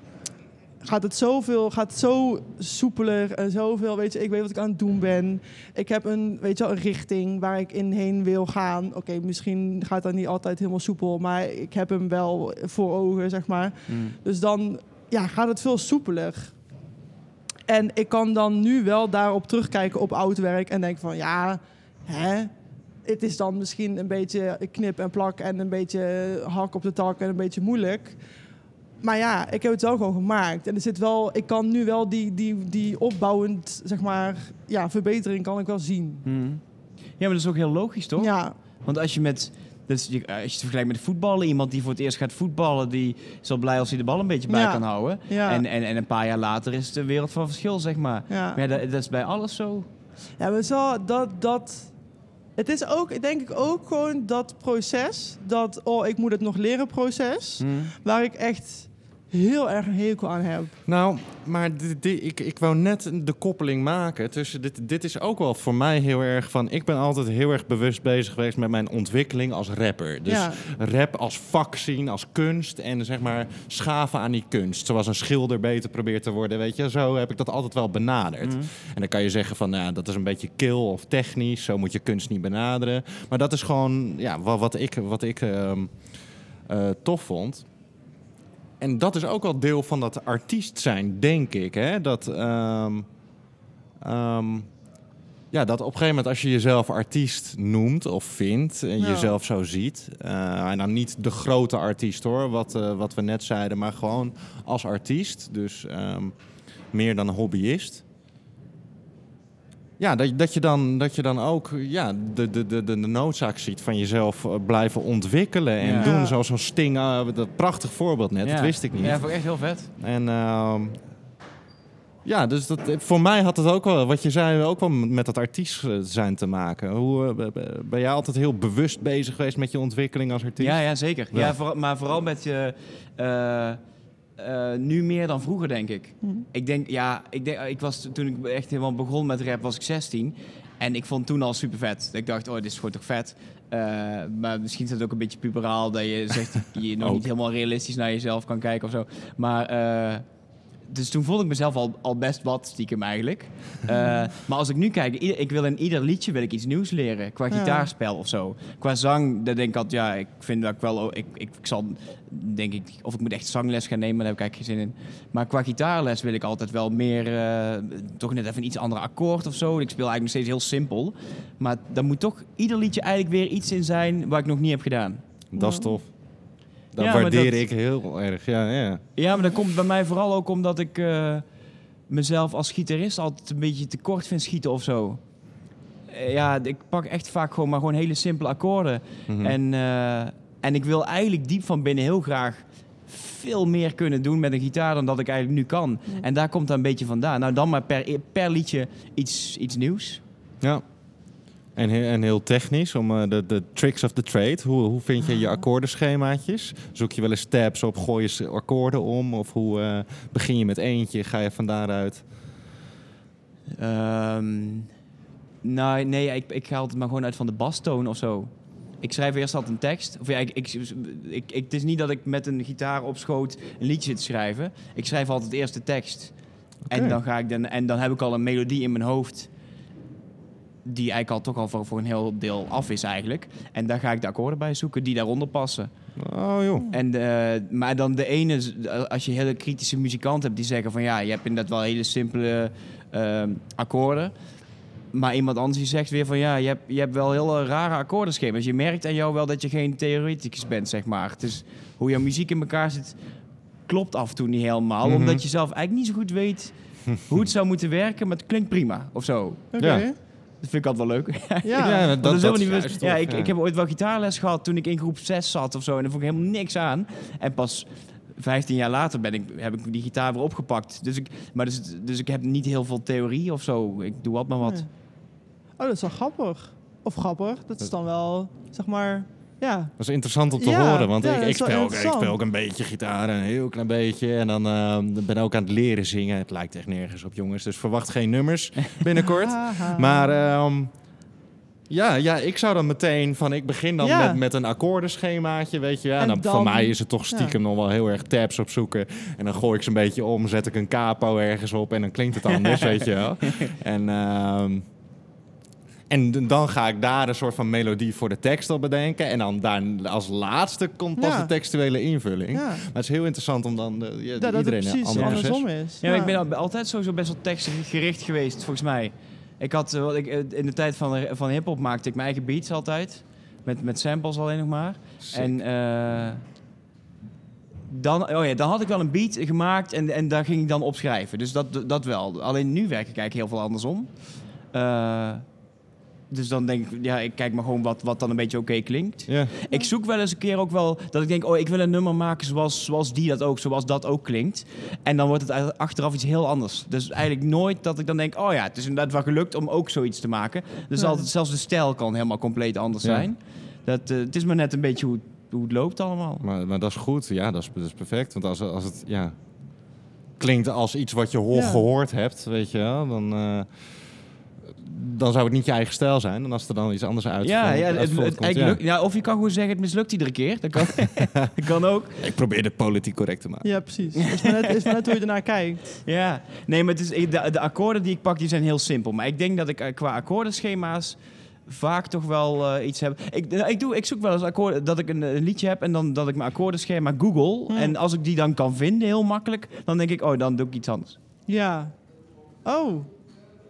gaat het zoveel, gaat zo soepeler en zoveel, weet je, ik weet wat ik aan het doen ben. Ik heb een, weet je wel, een richting waar ik in heen wil gaan. Oké, misschien gaat dat niet altijd helemaal soepel, maar ik heb hem wel voor ogen, zeg maar. Dus dan ja, gaat het veel soepeler. En ik kan dan nu wel daarop terugkijken op oud werk en denk van ja, hè, het is dan misschien een beetje knip en plak en een beetje hak op de tak en een beetje moeilijk. Maar ja, ik heb het wel gewoon gemaakt. En er zit wel, ik kan nu wel die, die, die opbouwend, zeg maar, ja, verbetering kan ik wel zien. Hmm. Ja, maar dat is ook heel logisch, toch? Ja, Want als je met... Dus je, als je het vergelijkt met voetballen, iemand die voor het eerst gaat voetballen, die is al blij als hij de bal een beetje bij Ja. kan houden. ja, En, en, en een paar jaar later is het een wereld van verschil, zeg maar. ja. Maar ja, dat, dat is bij alles zo. Ja, maar zo, dat, dat... Het is ook, denk ik, ook gewoon dat proces, dat, oh, ik moet het nog leren proces, waar ik echt heel erg een hekel aan heb. Nou, maar dit, dit- ik, ik wou net de koppeling maken tussen dit. Dit is ook wel voor mij heel erg van. Ik ben altijd heel erg bewust bezig geweest met mijn ontwikkeling als rapper. Dus ja, rap als vak zien, als kunst en zeg maar schaven aan die kunst. Zoals een schilder beter probeert te worden, weet je. Zo heb ik dat altijd wel benaderd. Mhm. En dan kan je zeggen van, nou, dat is een beetje kil of technisch. Zo moet je kunst niet benaderen. Maar dat is gewoon, ja, wat, wat ik, wat ik ehm, eh, tof vond. En dat is ook wel deel van dat artiest zijn, denk ik. Hè? Dat, ehm, ehm, ja, dat op een gegeven moment als je jezelf artiest noemt of vindt... en Ja. jezelf zo ziet... eh, en dan niet de grote artiest hoor, wat, eh, wat we net zeiden... maar gewoon als artiest, dus ehm, meer dan een hobbyist... ja, dat, dat, je dan, dat je dan ook ja, de, de, de, de noodzaak ziet van jezelf eh, blijven ontwikkelen en Ja. doen. Zoals zo'n Sting, eh, dat prachtig voorbeeld net, Ja. dat wist ik niet. Ja, vond ik echt heel vet. En ehm, ja, dus dat, voor mij had het ook wel, wat je zei, ook wel met dat artiest eh, zijn te maken. Hoe, ben jij altijd heel bewust bezig geweest met je ontwikkeling als artiest? Ja, ja zeker. Ja. Ja. vooral- maar vooral met je... eh, nu meer dan vroeger, denk ik. Hm. Ik denk, ja, ik, denk, ik was toen ik echt helemaal begon met rap, was ik 16. En ik vond toen al super vet. Ik dacht, oh, dit is gewoon toch vet. Eh, maar misschien is het ook een beetje puberaal dat je zegt je nog niet helemaal realistisch naar jezelf kan kijken of zo. Maar eh, dus toen vond ik mezelf al, al best wat stiekem eigenlijk. Eh, maar als ik nu kijk, ieder- ik wil in ieder liedje wil ik iets nieuws leren. Qua Ja. gitaarspel of zo. Qua zang, dan denk ik altijd, ja, ik vind dat ik wel... Ik, ik, ik zal, denk ik, of ik moet echt zangles gaan nemen, daar heb ik eigenlijk geen zin in. Maar qua gitaarles wil ik altijd wel meer... eh, toch net even een iets andere akkoord of zo. Ik speel eigenlijk nog steeds heel simpel. Maar dan moet toch ieder liedje eigenlijk weer iets in zijn... wat ik nog niet heb gedaan. Dat is tof. Dat Ja, maar waardeer dat- ik heel erg. Ja, ja. Ja, maar dat komt bij mij vooral ook omdat ik eh, mezelf als gitarist altijd een beetje tekort vind schieten of zo. Eh, ja, ik pak echt vaak gewoon maar gewoon hele simpele akkoorden. Mhm. En, eh, en ik wil eigenlijk diep van binnen heel graag veel meer kunnen doen met een gitaar dan dat ik eigenlijk nu kan. Ja. En daar komt dat een beetje vandaan. Nou, dan maar per, per liedje iets, iets nieuws. Ja. En, he- en heel technisch, om eh, de, de tricks of the trade. Hoe, hoe vind je je Ah. akkoordenschemaatjes? Zoek je wel eens tabs op, gooi je akkoorden om? Of hoe eh, begin je met eentje, ga je van daaruit? Nou, nee, ik, ik ga altijd maar gewoon uit van de bastoon of zo. Ik schrijf eerst altijd een tekst. Of ja, ik, ik, ik, ik- het is niet dat ik met een gitaar op schoot een liedje zit te schrijven. Ik schrijf altijd eerst de tekst. En, dan ga ik dan, en dan heb ik al een melodie in mijn hoofd. Die eigenlijk al toch al voor, voor een heel deel af is eigenlijk. En daar ga ik de akkoorden bij zoeken die daaronder passen. Oh joh. En, eh, maar dan de ene, als je hele kritische muzikanten hebt die zeggen van ja, je hebt inderdaad wel hele simpele ehm, akkoorden. Maar iemand anders die zegt weer van ja, je hebt, je hebt wel hele rare akkoordenschema's. Je merkt aan jou wel dat je geen theoreticus bent, zeg maar. Het is hoe jouw muziek in elkaar zit, klopt af en toe niet helemaal. Mhm. Omdat je zelf eigenlijk niet zo goed weet hoe het zou moeten werken, maar het klinkt prima of zo. Oké. Ja. Dat vind ik altijd wel leuk. Ja. Dat, is helemaal niet juist ja, ik, ik heb ooit wel gitaarles gehad toen ik in groep 6 zat of zo. En daar vond ik helemaal niks aan. En pas 15 jaar later ben ik, heb ik die gitaar weer opgepakt. Dus ik, maar dus, dus ik heb niet heel veel theorie of zo. Ik doe wat maar wat. Nee. Oh, dat is wel grappig. Of grappig, dat is dan wel, zeg maar, ja. Dat is interessant om te Ja, horen, want ja, ik, ik, speel ook, ik speel ook een beetje gitaar, een heel klein beetje. En dan eh, ben ik ook aan het leren zingen. Het lijkt echt nergens op, jongens. Dus verwacht geen nummers binnenkort. Maar ehm, ja, ja, ik zou dan meteen van... Ik begin dan Ja. met, met een akkoordenschemaatje, weet je. Ja, En dan, dan- Voor mij is het toch stiekem nog wel heel erg tabs opzoeken. En dan gooi ik ze een beetje om, zet ik een capo ergens op... en dan klinkt het anders, weet je wel. En... ehm, en dan ga ik daar een soort van melodie voor de tekst op bedenken. En dan daar als laatste komt pas Ja. de textuele invulling. Ja, Maar het is heel interessant om dan eh, ja, dat het iedereen een precies ander proces. andersom is. Ja, ik ben al- altijd sowieso best wel tekstgericht geweest, volgens mij. Ik had, eh, wat ik, eh, in de tijd van, van hip-hop maakte ik mijn eigen beats altijd. Met, met samples alleen nog maar. Sick. En eh, dan, oh ja, dan had ik wel een beat gemaakt en, en daar ging ik dan opschrijven. Dus dat, dat wel. Alleen nu werk ik eigenlijk heel veel andersom. Eh, dus dan denk ik, ja, ik kijk maar gewoon wat, wat dan een beetje oké klinkt. Ja. Ik zoek wel eens een keer ook wel dat ik denk, oh, ik wil een nummer maken zoals, zoals die dat ook, zoals dat ook klinkt. En dan wordt het achteraf iets heel anders. Dus eigenlijk nooit dat ik dan denk, oh ja, het is inderdaad wel gelukt om ook zoiets te maken. Dus Ja. altijd, zelfs de stijl kan helemaal compleet anders Ja. zijn. Dat, eh, het is maar net een beetje hoe, hoe het loopt allemaal. Maar, maar dat is goed. Ja, dat is, dat is perfect. Want als, als het ja, klinkt als iets wat je Ja. gehoord hebt, weet je wel, dan, eh, dan zou het niet je eigen stijl zijn. En als er dan iets anders uit Ja, ja, het, het, ja. lukt- ja, of je kan gewoon zeggen, het mislukt iedere keer. Dat kan, dat kan ook. Ik probeer het politiek correct te maken. Ja, precies. Het is maar net, is maar net hoe je ernaar kijkt. Ja, nee, maar het is, de, de akkoorden die ik pak, die zijn heel simpel. Maar ik denk dat ik eh, qua akkoordenschema's vaak toch wel eh, iets heb. Ik, nou, ik, doe, ik zoek wel eens akkoorden, dat ik een, een liedje heb en dan dat ik mijn akkoordenschema google. Hmm. En als ik die dan kan vinden, heel makkelijk, dan denk ik, oh, dan doe ik iets anders. Ja. Oh.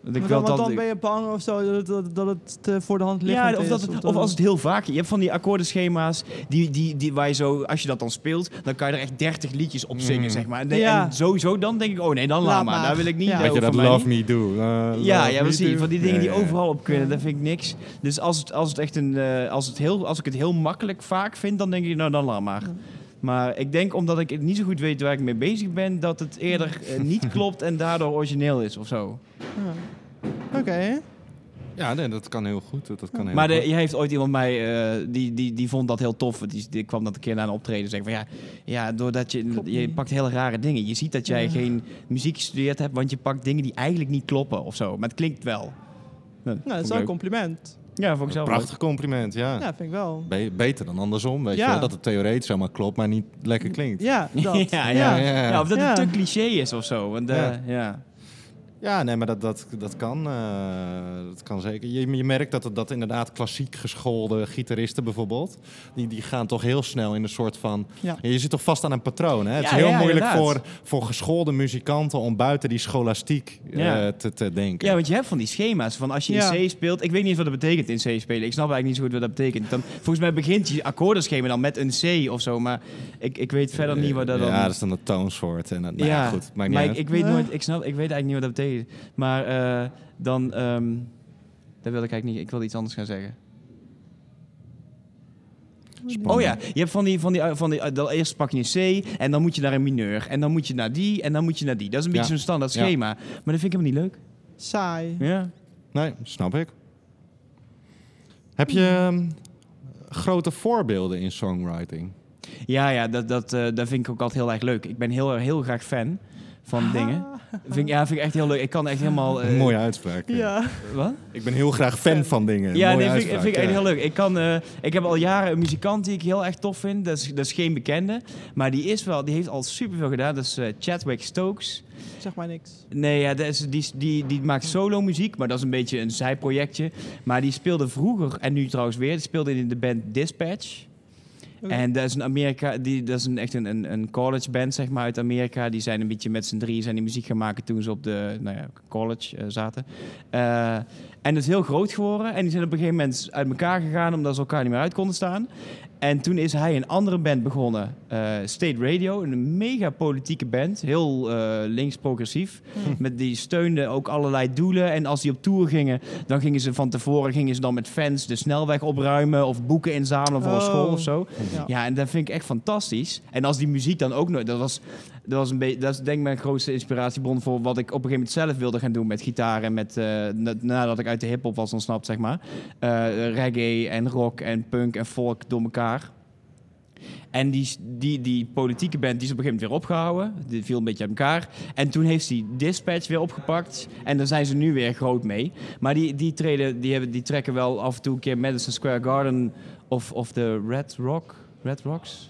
Want ik Want wil dan, dan ben je bang of zo dat, dat, dat het te voor de hand ligt. Ja, of, dat, het- of als het heel vaak... Je hebt van die akkoordenschema's die, die, die, waar je zo... Als je dat dan speelt, dan kan je er echt 30 liedjes op zingen, Mm. zeg maar. En, de- Ja. en sowieso dan denk ik, oh nee, dan laat, Laat maar. maar. Daar wil ik niet. Ja. dat Weet je dat Love. Me Do? Uh, Ja, ja, precies. Do. Van die dingen die overal op kunnen, Ja. dat vind ik niks. Dus als, het, als, het echt een, eh, als, het heel, als ik het heel makkelijk vaak vind, dan denk ik, nou dan laat maar. Ja. Maar ik denk, omdat ik het niet zo goed weet waar ik mee bezig ben, dat het eerder eh, niet klopt en daardoor origineel is of zo. Ja. Oké. Ja, nee, dat kan heel goed. Dat kan heel Maar de, goed. je heeft ooit iemand mij, eh, die, die, die vond dat heel tof. Die, die kwam dat een keer naar een optreden en zei van ja, ja doordat je, Klopt je niet. pakt hele rare dingen. Je ziet dat jij Ja. geen muziek gestudeerd hebt, want je pakt dingen die eigenlijk niet kloppen of zo. Maar het klinkt wel. Nou, dat is wel een compliment. Ja, vond ik zelf leuk. Prachtig compliment, ja. Ja, vind ik wel. Be- beter dan andersom, weet Ja. je wel? Dat het theoretisch allemaal klopt, maar niet lekker klinkt. Ja, dat. ja, ja, Ja, ja, of dat Ja. het te cliché is of zo. Want, eh, Ja. Ja. Nee, maar dat, dat, dat, kan, eh, dat kan zeker. Je, je merkt dat, dat inderdaad klassiek geschoolde gitaristen bijvoorbeeld... Die, die gaan toch heel snel in een soort van... Ja. Je zit toch vast aan een patroon, hè? Het is heel ja, moeilijk inderdaad. voor, voor geschoolde muzikanten... om buiten die scholastiek eh, te, te denken. ja, want je hebt van die schema's. Van als je in C speelt... Ik weet niet eens wat dat betekent in C spelen. Ik snap eigenlijk niet zo goed wat dat betekent. Dan, volgens mij begint je akkoordenschema dan met een C of zo. Maar ik, ik weet verder niet wat dat dan... Ja, dat is dan het toonsoort. En, dat- nou ja, goed, maakt niet maar ik, ik weet nooit, ik snap, ik weet eigenlijk niet wat dat betekent. Maar eh, dan, ehm dat wil ik eigenlijk niet. Ik wilde iets anders gaan zeggen. Spannend. Oh ja, je hebt van die, van die, van die, dan eerst pak je een C en dan moet je naar een mineur en dan moet je naar die en dan moet je naar die. Dat is een beetje Ja. zo'n standaard Ja. schema. Maar dat vind ik helemaal niet leuk. Saai. Ja. Nee, snap ik. Heb je ehm, grote voorbeelden in songwriting? Ja, ja, dat, dat, eh, dat vind ik ook altijd heel erg leuk. Ik ben heel, heel graag fan van dingen. Vind, ik- ja, vind ik echt heel leuk. Ik kan echt helemaal... eh, Mooie uitspraak. Ja. Wat? Ik ben heel graag fan van dingen. Ja, nee, vind, vind ik echt heel leuk. Ik, kan, eh, ik heb al jaren een muzikant die ik heel erg tof vind. Dat is, dat is geen bekende. Maar die, is wel, die heeft al superveel gedaan. Dat is eh, Chadwick Stokes. Zeg maar niks. Nee, ja, dat is, die, die, die maakt solo muziek, maar dat is een beetje een zijprojectje. Maar die speelde vroeger, en nu trouwens weer, die speelde in de band Dispatch. En dat is een Amerika, die, dat is een, echt een, een, een college band zeg maar uit Amerika. Die zijn een beetje met z'n drieën zijn die muziek gaan maken toen ze op de nou ja, college eh, zaten. Eh, en dat is heel groot geworden. En die zijn op een gegeven moment uit elkaar gegaan omdat ze elkaar niet meer uit konden staan. En toen is hij een andere band begonnen, eh, State Radio, een mega politieke band, heel eh, links-progressief. Met die steunde ook allerlei doelen. En als die op tour gingen, dan gingen ze van tevoren gingen ze dan met fans de snelweg opruimen of boeken inzamelen voor een Oh. school of zo. Ja. Ja, en dat vind ik echt fantastisch. En als die muziek dan ook nog... Dat was, dat was een beetje... Dat is denk ik mijn grootste inspiratiebron voor wat ik op een gegeven moment zelf wilde gaan doen met gitaar. En met... eh, na- nadat ik uit de hiphop was ontsnapt, zeg maar. Reggae en rock en punk en folk door elkaar. En die, die, die politieke band die is op een gegeven moment weer opgehouden. Die viel een beetje uit elkaar. En toen heeft hij Dispatch weer opgepakt. En daar zijn ze nu weer groot mee. Maar die, die, treden, die, hebben, die trekken wel af en toe een keer Madison Square Garden of, of de Red Rock. Red Rocks?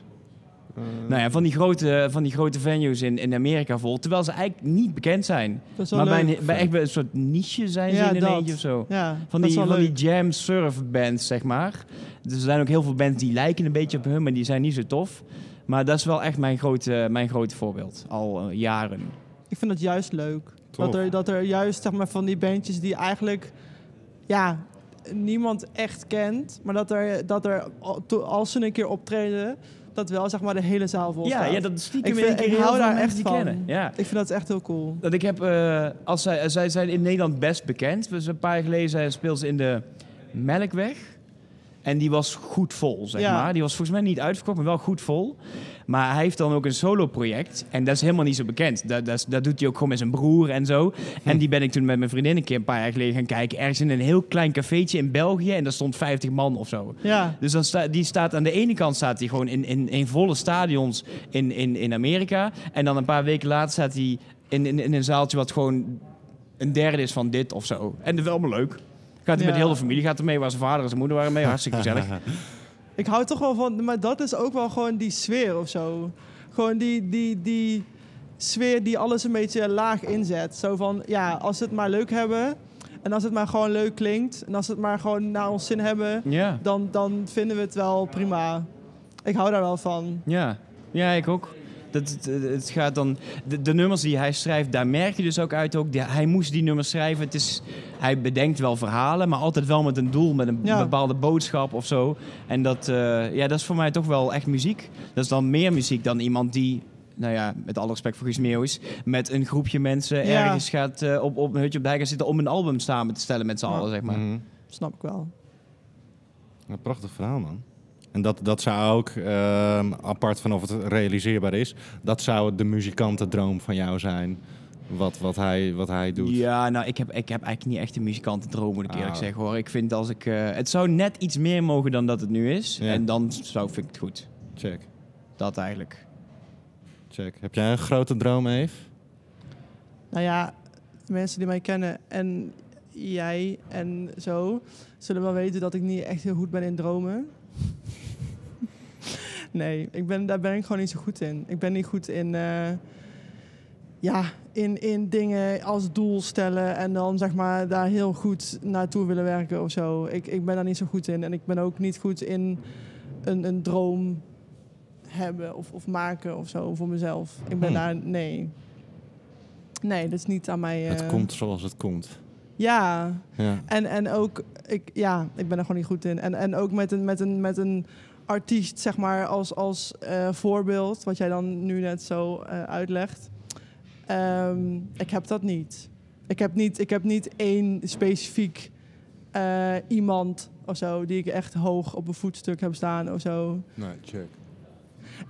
Eh, Nou ja, van die grote, van die grote venues in, in Amerika vol. Terwijl ze eigenlijk niet bekend zijn. Dat is wel Maar bij, een, bij echt bij een soort niche zijn ze in een dat. eentje of zo. Ja, Van dat die, van die jam surf bands, zeg maar. Dus er zijn ook heel veel bands die lijken een beetje op hun, maar die zijn niet zo tof. Maar dat is wel echt mijn grote, mijn grote voorbeeld. Al eh, jaren. Ik vind het juist leuk. Tof. Dat er, dat er juist zeg maar, van die bandjes die eigenlijk ja, niemand echt kent, maar dat er, dat er als ze een keer optreden, dat wel zeg maar de hele zaal vol Ja, staat. ja, dat stiekem Ik vind- ik hou daar echt die van. kennen. Ja. Ik vind dat echt heel cool. Dat ik heb, eh, als zij, zij zijn in Nederland best bekend. Dus een paar jaar geleden zijn- speelden ze in de Melkweg. En die was goed vol, zeg Ja. maar. Die was volgens mij niet uitverkocht, maar wel goed vol. Maar hij heeft dan ook een solo-project. En dat is helemaal niet zo bekend. Dat, dat, dat doet hij ook gewoon met zijn broer en zo. En die ben ik toen met mijn vriendin een keer een paar jaar geleden gaan kijken. Ergens in een heel klein cafeetje in België. En daar stond 50 man of zo. Ja, Dus dan sta, die staat aan de ene kant staat hij gewoon in, in, in volle stadions in, in, in Amerika. En dan een paar weken later staat hij in, in, in een zaaltje wat gewoon een derde is van dit of zo. En dat is allemaal leuk. Gaat hij Ja. met heel de familie gaat er mee, waar zijn vader en zijn moeder waren mee. Hartstikke gezellig. ik hou toch wel van, maar dat is ook wel gewoon die sfeer of zo. Gewoon die, die, die sfeer die alles een beetje laag inzet. Zo van, ja, als ze het maar leuk hebben en als het maar gewoon leuk klinkt en als ze het maar gewoon naar ons zin hebben, Ja, dan, dan vinden we het wel prima. Ik hou daar wel van. ja. Ja, ik ook. Dat, het, het gaat dan, de, de nummers die hij schrijft, daar merk je dus ook uit. Ook, die- hij moest die nummers schrijven. Het is, hij bedenkt wel verhalen, maar altijd wel met een doel, met een Ja. bepaalde boodschap of zo. En dat, eh, ja, dat is voor mij toch wel echt muziek. Dat is dan meer muziek dan iemand die, nou ja, met alle respect voor Guus Meeuwis, met een groepje mensen Ja. ergens gaat eh, op, op een hutje op de hei gaan zitten om een album samen te stellen met z'n Ja. allen, zeg maar. Mhm. Snap ik wel. Een prachtig verhaal, man. En dat, dat zou ook, ehm, apart van of het realiseerbaar is, dat zou de muzikantendroom van jou zijn. Wat, wat, hij, wat hij doet. Ja, nou, ik heb, ik heb eigenlijk niet echt een muzikantendroom, moet ik eerlijk Ah. zeggen hoor. Ik vind als ik. eh, het zou net iets meer mogen dan dat het nu is. Ja. En dan zou vind ik het goed. Check, Dat eigenlijk. check. Heb jij een grote droom, Eve? Nou ja, mensen die mij kennen en jij en zo, zullen wel weten dat ik niet echt heel goed ben in dromen. nee, ik ben, daar ben ik gewoon niet zo goed in. Ik ben niet goed in, eh, ja, in, in dingen als doel stellen en dan zeg maar daar heel goed naartoe willen werken of zo. Ik, ik ben daar niet zo goed in. En ik ben ook niet goed in een, een droom hebben of, of maken of zo voor mezelf. Ik ben Hmm. daar, nee. Nee, dat is niet aan mij. Het eh, komt zoals het komt. Ja, Ja. en, en ook, ik, ja, ik ben er gewoon niet goed in. En, en ook met een, met een, met een artiest, zeg maar, als, als eh, voorbeeld, wat jij dan nu net zo eh, uitlegt. Ehm, ik heb dat niet. Ik heb niet, ik heb niet één specifiek eh, iemand of zo die ik echt hoog op een voetstuk heb staan of zo. Nee, check.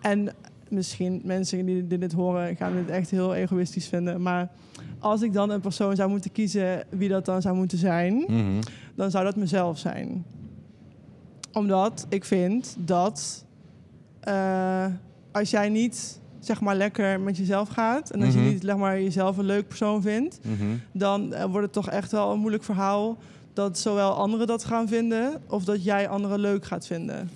En misschien mensen die, die dit horen gaan dit echt heel egoïstisch vinden. Maar als ik dan een persoon zou moeten kiezen wie dat dan zou moeten zijn, Mhm. Dan zou dat mezelf zijn. Omdat ik vind dat eh, als jij niet zeg maar lekker met jezelf gaat en als Mhm. je niet zeg maar, jezelf een leuk persoon vindt, Mhm. dan eh, wordt het toch echt wel een moeilijk verhaal dat zowel anderen dat gaan vinden of dat jij anderen leuk gaat vinden.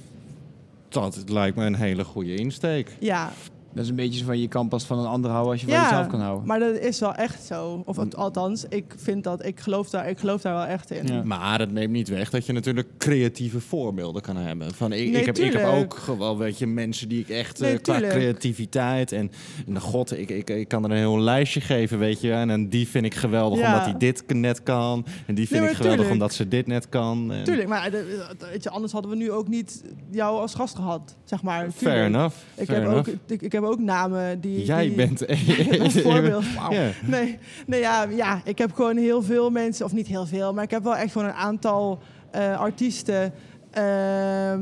Dat lijkt me een hele goede insteek. Ja, Dat is een beetje zo van je kan pas van een ander houden als je van jezelf kan houden. Maar dat is wel echt zo. Of het- althans, ik vind dat, ik geloof daar, ik geloof daar wel echt in. Ja. Maar het neemt niet weg dat je natuurlijk creatieve voorbeelden kan hebben. Van, ik, Nee, ik, heb, ik heb ook gewoon weet je, mensen die ik echt eh, Nee, qua tuurlijk. creativiteit en, en god, ik, ik, ik kan er een heel lijstje geven, weet je. En, en die vind ik geweldig Ja. omdat hij dit net kan. En die vind Nee, ik geweldig tuurlijk. omdat ze dit net kan. En, Tuurlijk, maar de- de- weet je, anders hadden we nu ook niet jou als gast gehad, zeg maar. Fair Tuurlijk. enough. Ik fair heb, ook, ik, ik heb ook namen die... Jij die- bent... Een voorbeeld. Wauw. Ja. Nee, nee ja, ja, ik heb gewoon heel veel mensen, of niet heel veel, maar ik heb wel echt gewoon een aantal eh, artiesten. Ehm,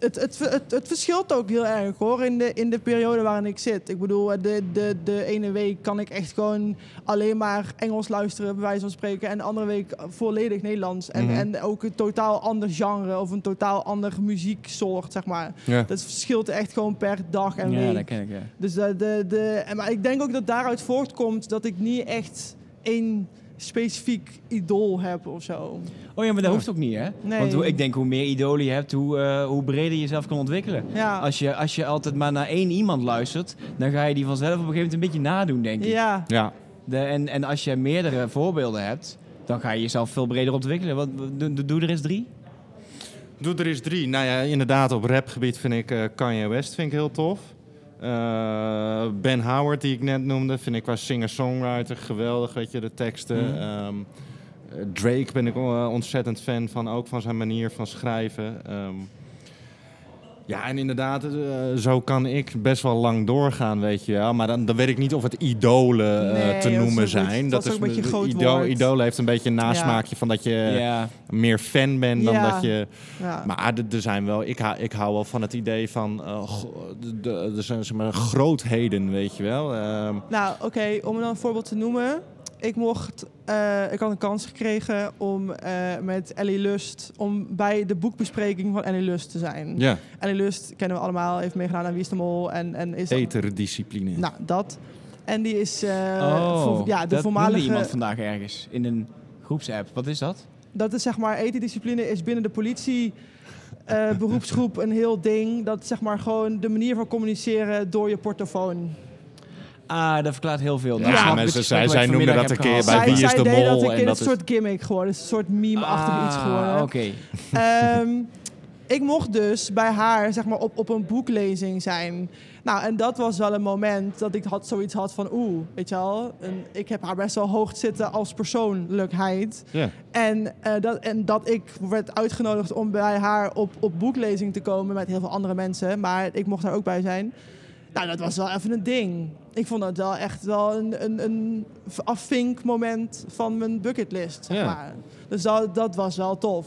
het, het, het, het verschilt ook heel erg hoor, in de, in de periode waarin ik zit. Ik bedoel, de, de, de ene week kan ik echt gewoon alleen maar Engels luisteren, bij wijze van spreken. En de andere week volledig Nederlands. En, Mhm. en ook een totaal ander genre of een totaal ander muzieksoort, zeg maar. Ja. Dat verschilt echt gewoon per dag en ja, week. dat ken ik, ja. Dus de, de, de, en maar ik denk ook dat daaruit voortkomt dat ik niet echt één specifiek idool heb of zo. Oh ja, maar dat hoeft ook niet, hè? Nee. Want hoe, ik denk hoe meer idolen je hebt, hoe, eh, hoe breder je jezelf kan ontwikkelen. Ja, Als je, als je altijd maar naar één iemand luistert, dan ga je die vanzelf op een gegeven moment een beetje nadoen, denk ik. ja. ja. De, en, en als je meerdere voorbeelden hebt, dan ga je jezelf veel breder ontwikkelen. Wat, doe, doe er eens drie. Doe er eens drie. Nou ja, inderdaad, op rapgebied vind ik eh, Kanye West vind ik heel tof. Eh, ben Howard, die ik net noemde, vind ik qua singer-songwriter geweldig, weet je, de teksten. Mhm. Ehm, eh, Drake ben ik eh, ontzettend fan van, ook van zijn manier van schrijven. Ehm, ja, en inderdaad, eh, zo kan ik best wel lang doorgaan, weet je wel. Maar dan, dan weet ik niet of het idolen eh, Nee, te dat is noemen zijn. dat is ook een beetje een groot ido- woord. Idolen heeft een beetje een nasmaakje van dat je ja. meer fan bent dan Ja. dat je... ja. Maar er- er zijn wel, ik, hou, ik hou wel van het idee van eh, de, de, de, zeg maar, grootheden, weet je wel. Ehm, Nou, oké, om dan een voorbeeld te noemen. Ik mocht, eh, ik had een kans gekregen om eh, met Ellie Lust, om bij de boekbespreking van Ellie Lust te zijn. ja, Ellie Lust kennen we allemaal, heeft meegedaan aan Wie is de Mol en, en is... eterdiscipline. Nou, dat. En die is eh, oh, voor- ja, de voormalige... iemand vandaag ergens in een groepsapp. Wat is dat? Dat is zeg maar, etendiscipline is binnen de politie eh, beroepsgroep een heel ding. Dat zeg maar gewoon de manier van communiceren door je portofoon. Ah, dat verklaart heel veel. Ja, Nou, gesprek zij- zij noemden dat een keer bij Wie is de Mol? dat een En keer dat een is- soort gimmick geworden. Is een soort meme-achtig Ah, iets geworden. Oké. Ehm, ik mocht dus bij haar zeg maar, op, op een boeklezing zijn. Nou, en dat was wel een moment dat ik had, zoiets had van... oeh, weet je wel, en ik heb haar best wel hoog zitten als persoonlijkheid. Ja. En, eh, dat, en dat ik werd uitgenodigd om bij haar op, op boeklezing te komen... met heel veel andere mensen, maar ik mocht daar ook bij zijn. Nou, dat was wel even een ding. Ik vond dat wel echt wel een, een, een afvinkmoment van mijn bucketlist, zeg Ja. maar. Dus dat, dat was wel tof.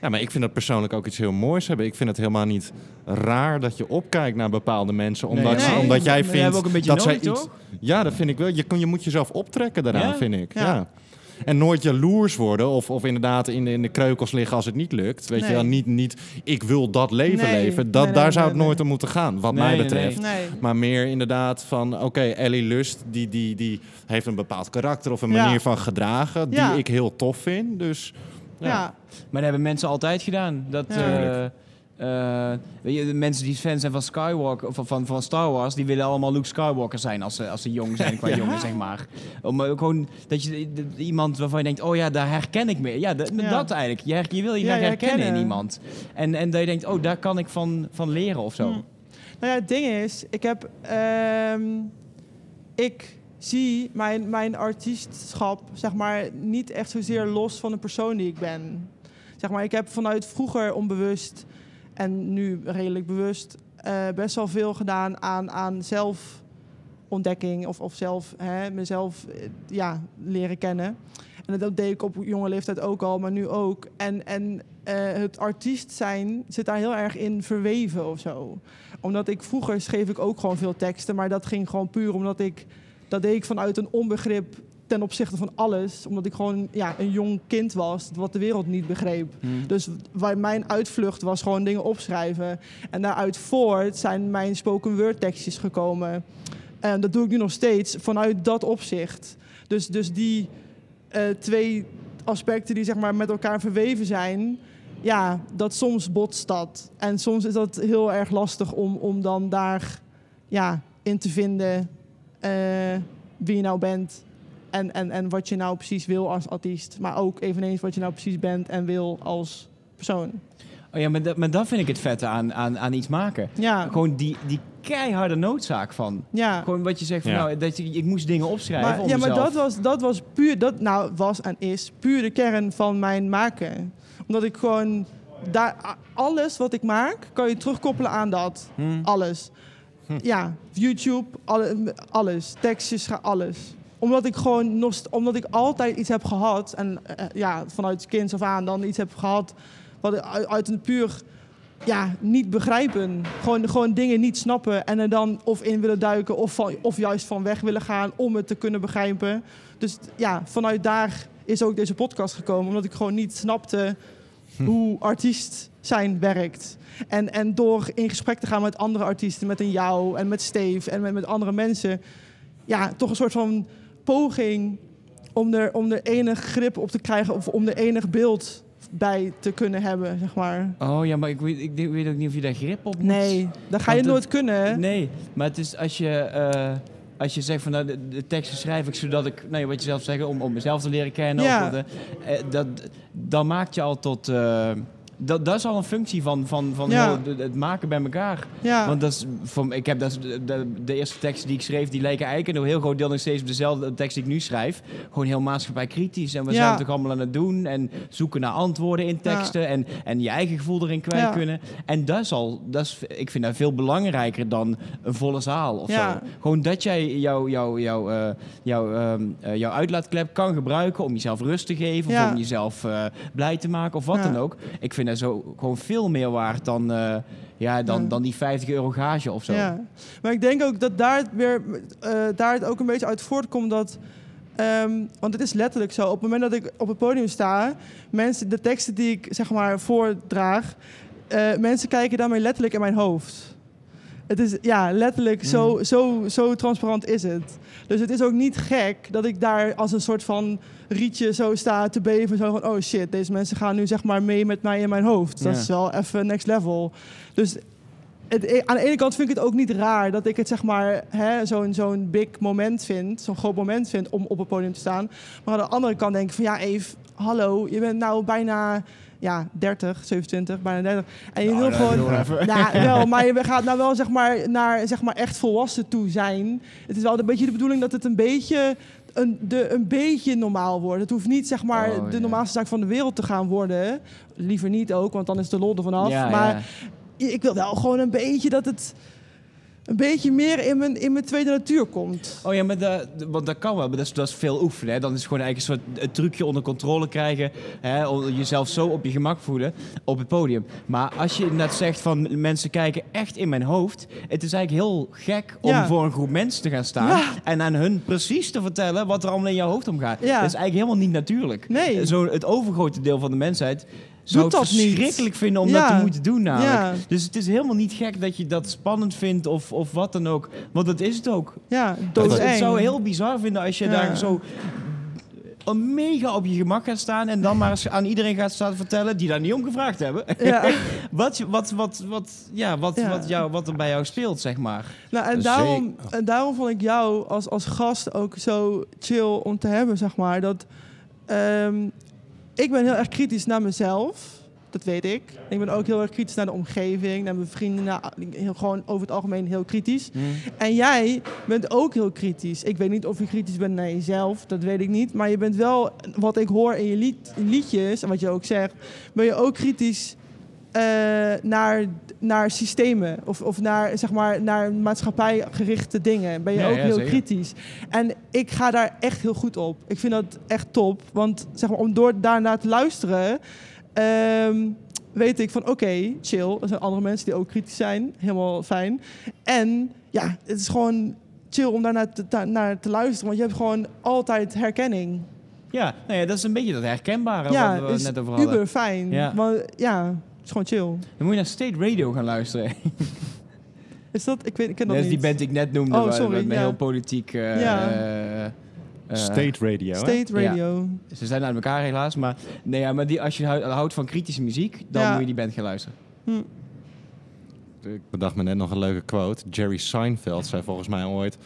Ja, maar ik vind dat persoonlijk ook iets heel moois hebben. Ik vind het helemaal niet raar dat je opkijkt naar bepaalde mensen. Omdat, Nee. omdat jij vindt jij hebt ook een beetje dat zij iets... Ja, dat vind ik wel. Je, je moet jezelf optrekken daaraan, Ja? vind ik. Ja. Ja. En nooit jaloers worden of, of inderdaad in de, in de kreukels liggen als het niet lukt. Weet Nee. je wel, niet, niet ik wil dat leven Nee. leven. Dat, Nee, daar nee, zou nee, het nooit nee. om moeten gaan, wat Nee, mij nee, betreft. Nee. Maar meer inderdaad van, oké, Ellie Lust, die, die, die heeft een bepaald karakter of een Ja. manier van gedragen, die Ja. ik heel tof vind. Dus Ja. Maar dat hebben mensen altijd gedaan. Dat, Ja. Weet je, de mensen die fan zijn van Skywalker, of van, van Star Wars, die willen allemaal Luke Skywalker zijn als ze, als ze jong zijn, qua Ja. jongen, zeg maar. Om eh, gewoon dat je de- iemand waarvan je denkt, oh ja, daar herken ik me. Ja, dat, Ja. dat eigenlijk. Je, her- je wil je Ja, herkennen in iemand. En, en dat je denkt, oh, daar kan ik van, van leren of zo. Hm. Nou ja, het ding is, ik heb. ehm, ik zie mijn, mijn artiestschap, zeg maar, niet echt zozeer los van de persoon die ik ben. Zeg maar, ik heb vanuit vroeger onbewust en nu redelijk bewust eh, best wel veel gedaan aan, aan zelfontdekking of, of zelf, hè, mezelf eh, ja, leren kennen. En dat deed ik op jonge leeftijd ook al, maar nu ook. En, en eh, het artiest zijn zit daar heel erg in verweven of zo. Omdat ik vroeger schreef ik ook gewoon veel teksten, maar dat ging gewoon puur omdat ik dat deed vanuit een onbegrip ten opzichte van alles, omdat ik gewoon ja, een jong kind was wat de wereld niet begreep. Hm. Dus waar mijn uitvlucht was gewoon dingen opschrijven. En daaruit voort zijn mijn spoken word tekstjes gekomen. En dat doe ik nu nog steeds vanuit dat opzicht. Dus, dus die eh, twee aspecten die zeg maar met elkaar verweven zijn, ja, dat soms botst dat. En soms is dat heel erg lastig om, om dan daar ja, in te vinden eh, wie je nou bent. En, en, en wat je nou precies wil als artiest. Maar ook eveneens wat je nou precies bent en wil als persoon. Oh ja, maar, dat, maar dat vind ik het vette aan, aan, aan iets maken. Ja, Gewoon die, die keiharde noodzaak van. ja. Gewoon wat je zegt van Ja. nou, dat je, ik moest dingen opschrijven Maar, om ja, maar mezelf- dat was, dat was puur, dat nou was en is puur de kern van mijn maken. Omdat ik gewoon, daar, alles wat ik maak, kan je terugkoppelen aan dat. Hm. Alles. Ja, YouTube, alle, alles. Tekstjes, alles. Omdat ik gewoon nog, omdat ik altijd iets heb gehad, en eh, ja, vanuit kinds af aan dan iets heb gehad, wat uit, uit een puur ja, niet begrijpen. Gewoon, gewoon dingen niet snappen en er dan of in willen duiken of, van, of juist van weg willen gaan om het te kunnen begrijpen. Dus ja, vanuit daar is ook deze podcast gekomen, omdat ik gewoon niet snapte hoe artiest zijn werkt. En, en door in gesprek te gaan met andere artiesten, met een jou en met Steve en met, met andere mensen, ja, toch een soort van poging om er, om er enig grip op te krijgen of om er enig beeld bij te kunnen hebben, zeg maar. Oh ja, maar ik weet, ik weet ook niet of je daar grip op moet. Nee, dat ga je nooit kunnen. Nee, maar het is als je, eh, als je zegt van nou, de, de teksten schrijf ik zodat ik, nou, wat je zelf zegt, om, om mezelf te leren kennen. Ja. Of eh, dat, dan maakt je al tot. eh, dat, dat is al een functie van, van, van Ja. heel- de- het maken bij elkaar. Ja, Want dat is, voor, ik heb dat, is de, de, de eerste teksten die ik schreef, die lijken eigenlijk een heel groot deel nog steeds op dezelfde tekst die ik nu schrijf. Gewoon heel maatschappijkritisch. En we Ja. zijn toch allemaal aan het doen. En zoeken naar antwoorden in teksten. En, en je eigen gevoel erin kwijt kunnen. En dat is al, dat is, ik vind dat veel belangrijker dan een volle zaal of Ja. zo. Gewoon dat jij jouw jou, jou, eh, jou, ehm, eh, jouw uitlaatklep kan gebruiken om jezelf rust te geven. Of om jezelf eh, blij te maken of wat dan ook. Ik vind zo gewoon veel meer waard dan, eh, ja, dan, Ja. dan die 50 euro gage of zo. Ja, maar ik denk ook dat daar het, weer, eh, daar het ook een beetje uit voortkomt dat... ehm, want het is letterlijk zo. Op het moment dat ik op het podium sta... Mensen, de teksten die ik zeg maar voordraag... eh, mensen kijken daarmee letterlijk in mijn hoofd. Het is ja, letterlijk zo, Mm. zo, zo transparant is het. Dus het is ook niet gek dat ik daar als een soort van rietje zo sta te beven. Zo van, oh shit, deze mensen gaan nu zeg maar mee met mij in mijn hoofd. Dat is wel even next level. Dus het, e- aan de ene kant vind ik het ook niet raar dat ik het zeg maar zo'n zo'n big moment vind, zo'n groot moment vind om op het podium te staan. Maar aan de andere kant denk ik van ja, Eve, hallo, je bent nou bijna ja, 30, 27, bijna 30. En je Nou, wil dat gewoon... Nou, wel, maar je gaat nou wel zeg maar naar zeg maar echt volwassen toe zijn. Het is wel een beetje de bedoeling dat het een beetje een, de, een beetje normaal wordt. Het hoeft niet zeg maar Oh, de normaalste zaak van de wereld te gaan worden. Liever niet ook, want dan is de lol er vanaf. Ja, maar ja. ik wil wel gewoon een beetje dat het een beetje meer in mijn, in mijn tweede natuur komt. Oh ja, maar dat, want dat kan wel, maar dat is, dat is veel oefenen. Hè. Dan is het gewoon eigenlijk een soort een trucje onder controle krijgen. Hè, om jezelf zo op je gemak voelen op het podium. Maar als je net zegt van mensen kijken echt in mijn hoofd. Het is eigenlijk heel gek om Ja. voor een groep mensen te gaan staan. Ja. En aan hun precies te vertellen wat er allemaal in jouw hoofd omgaat. Ja. Dat is eigenlijk helemaal niet natuurlijk. Nee. Zo, het overgrote deel van de mensheid zou Doet het dat niet. verschrikkelijk vinden om Ja. dat te moeten doen namelijk. Ja. Dus het is helemaal niet gek dat je dat spannend vindt of, of wat dan ook. Want dat is het ook. Ja, Dus doodeng. het zou heel bizar vinden als je Ja. daar zo een mega op je gemak gaat staan en dan maar eens aan iedereen gaat staan vertellen die daar niet om gevraagd hebben. Ja. wat, je- wat, wat, wat, ja, wat, Ja. Wat, jou, wat er bij jou speelt, zeg maar. Nou, en daarom, en daarom vond ik jou als, als gast ook zo chill om te hebben, zeg maar. Dat, ehm, ik ben heel erg kritisch naar mezelf. Dat weet ik. Ik ben ook heel erg kritisch naar de omgeving, naar mijn vrienden. Naar, heel, gewoon over het algemeen heel kritisch. En jij bent ook heel kritisch. Ik weet niet of je kritisch bent naar jezelf, dat weet ik niet. Maar je bent wel, wat ik hoor in je lied, liedjes en wat je ook zegt, ben je ook kritisch eh, naar, naar systemen of, of naar, zeg maar, naar maatschappijgerichte dingen. Ben je Ja, ook ja, heel zeker. kritisch. En ik ga daar echt heel goed op. Ik vind dat echt top. Want zeg maar, om door daarnaar te luisteren, ehm, weet ik van oké, chill. Er zijn andere mensen die ook kritisch zijn. Helemaal fijn. En ja, het is gewoon chill om daarnaar te, ta- naar te luisteren. Want je hebt gewoon altijd herkenning. Ja, nou ja, dat is een beetje dat herkenbare ja, wat we net over hadden. uber fijn. Ja. Want, ja, is gewoon chill. Dan moet je naar State Radio gaan luisteren. Is dat? Ik weet, ik ken dat niet. die band die ik net noemde, Oh, waar- sorry, met ja. heel politiek... eh, Ja. eh, eh, State Radio, hè? State Ja. Radio. Ze zijn uit elkaar helaas, maar, nee, ja, maar die, als je hou- houdt van kritische muziek, dan Ja. moet je die band gaan luisteren. Hm. Ik bedacht me net nog een leuke quote. Jerry Seinfeld zei volgens mij ooit... 75%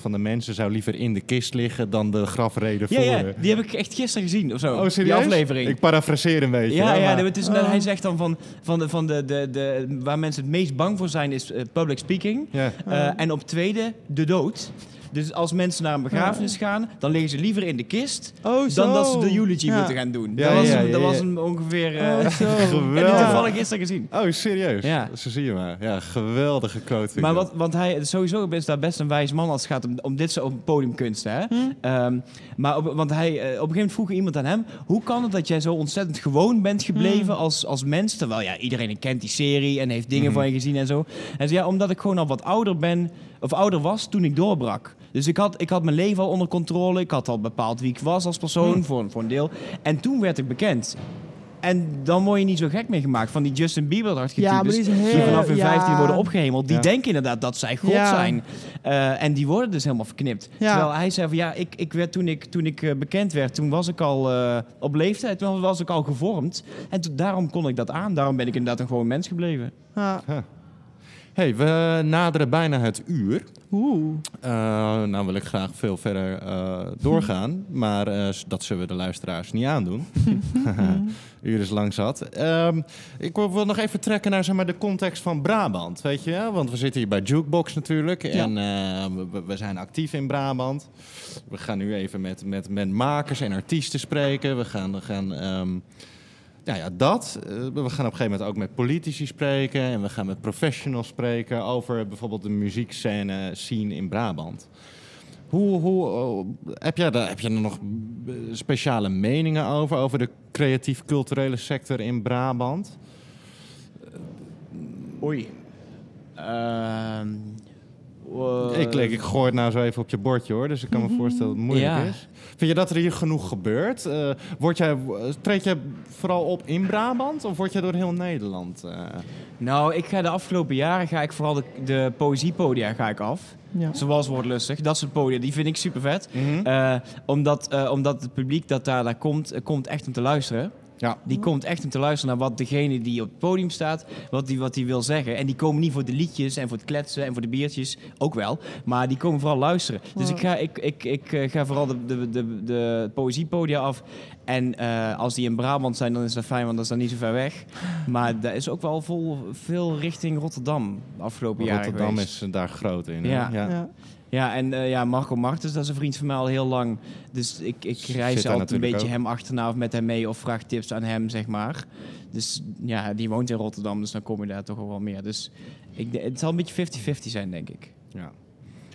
van de mensen zou liever in de kist liggen dan de grafreden Ja, ja, voeren. die heb ik echt gisteren gezien of zo. Oh, Die serieus? aflevering. Ik parafraseer een beetje. ja, hè, ja maar- het is, Oh. hij zegt dan van, van, de, van de, de, de, waar mensen het meest bang voor zijn is eh, public speaking. Ja. Eh, en op tweede, de dood. Dus als mensen naar een begrafenis gaan, dan liggen ze liever in de kist Oh, dan dat ze de eulogy Ja. moeten gaan doen. Ja, dat was, hem, dat was ongeveer... eh Oh, zo. heb ik Geweldig. toevallig gisteren gezien. Oh, serieus? Ja. Zo zie je maar. Ja, geweldige quote. vind Maar wat, want hij sowieso is daar best een wijs man als het gaat om, om dit soort podiumkunsten. Hè? Hm? Ehm, maar op, want hij, eh, op een gegeven moment vroeg iemand aan hem: hoe kan het dat jij zo ontzettend gewoon bent gebleven Hm. als, als mens? Terwijl ja, iedereen kent die serie en heeft dingen Mhm. van je gezien en zo. En zei ja, omdat ik gewoon al wat ouder ben, of ouder was toen ik doorbrak. Dus ik had, ik had mijn leven al onder controle. Ik had al bepaald wie ik was als persoon, Hm. voor, een- voor een deel. En toen werd ik bekend. En dan word je niet zo gek mee gemaakt van die Justin Bieber Ja, die is heel... die vanaf hun ja. 15 worden opgehemeld, die Ja. denken inderdaad dat zij God Ja. zijn. Eh, en die worden dus helemaal verknipt. Ja. Terwijl hij zei van ja, ik, ik werd, toen ik, toen ik eh, bekend werd, toen was ik al eh, op leeftijd, toen was ik al gevormd. En toen- daarom kon ik dat aan. Daarom ben ik inderdaad een gewoon mens gebleven. Ja. Hey, we naderen bijna het uur. Oeh. Eh, nou wil ik graag veel verder eh, doorgaan, maar eh, dat zullen we de luisteraars niet aandoen. uur is lang zat. Ehm, ik wil, wil nog even trekken naar zeg maar, de context van Brabant, weet je? Want we zitten hier bij Jukebox natuurlijk en we, we zijn actief in Brabant. We gaan nu even met, met, met makers en artiesten spreken. We gaan, we gaan ehm, ja, ja, dat. Eh, we gaan op een gegeven moment ook met politici spreken. En we gaan met professionals spreken over bijvoorbeeld de muziekscène scene in Brabant. Hoe, hoe, oh, heb, jij daar, heb je nog eh, speciale meningen over? Over de creatief-culturele sector in Brabant? Oei. Ehm, eh, ik, ik, ik gooi het nou zo even op je bordje hoor. Dus ik kan me voorstellen dat het moeilijk Ja. is. Vind je dat er hier genoeg gebeurt? Eh, word jij, treed jij vooral op in Brabant? Of word jij door heel Nederland? eh, Nou, ik ga de afgelopen jaren ga ik vooral de, de poëziepodia ga ik af. Ja. Zoals Woordlustig. Dat soort podia, die vind ik super vet. mhm. Eh, omdat, eh, omdat het publiek dat daar, daar komt, eh, komt echt om te luisteren. Ja. Die komt echt om te luisteren naar wat degene die op het podium staat, wat die, wat die wil zeggen. En die komen niet voor de liedjes en voor het kletsen en voor de biertjes, ook wel. Maar die komen vooral luisteren. Dus ik ga, ik, ik, ik eh, ga vooral de, de, de, de poëziepodia af. En eh, als die in Brabant zijn, dan is dat fijn, want dat is dan niet zo ver weg. Maar dat is ook wel vol, veel richting Rotterdam de afgelopen jaren Rotterdam geweest. is daar groot in. Ja. Ja. Ja, en eh, ja, Marco Martens, dat is een vriend van mij al heel lang. Dus ik, ik reis altijd een beetje ook. hem achterna of met hem mee of vraag tips aan hem, zeg maar. Dus ja, die woont in Rotterdam, dus dan kom je daar toch wel meer. Dus ik, het zal een beetje 50-50 zijn, denk ik. Ja.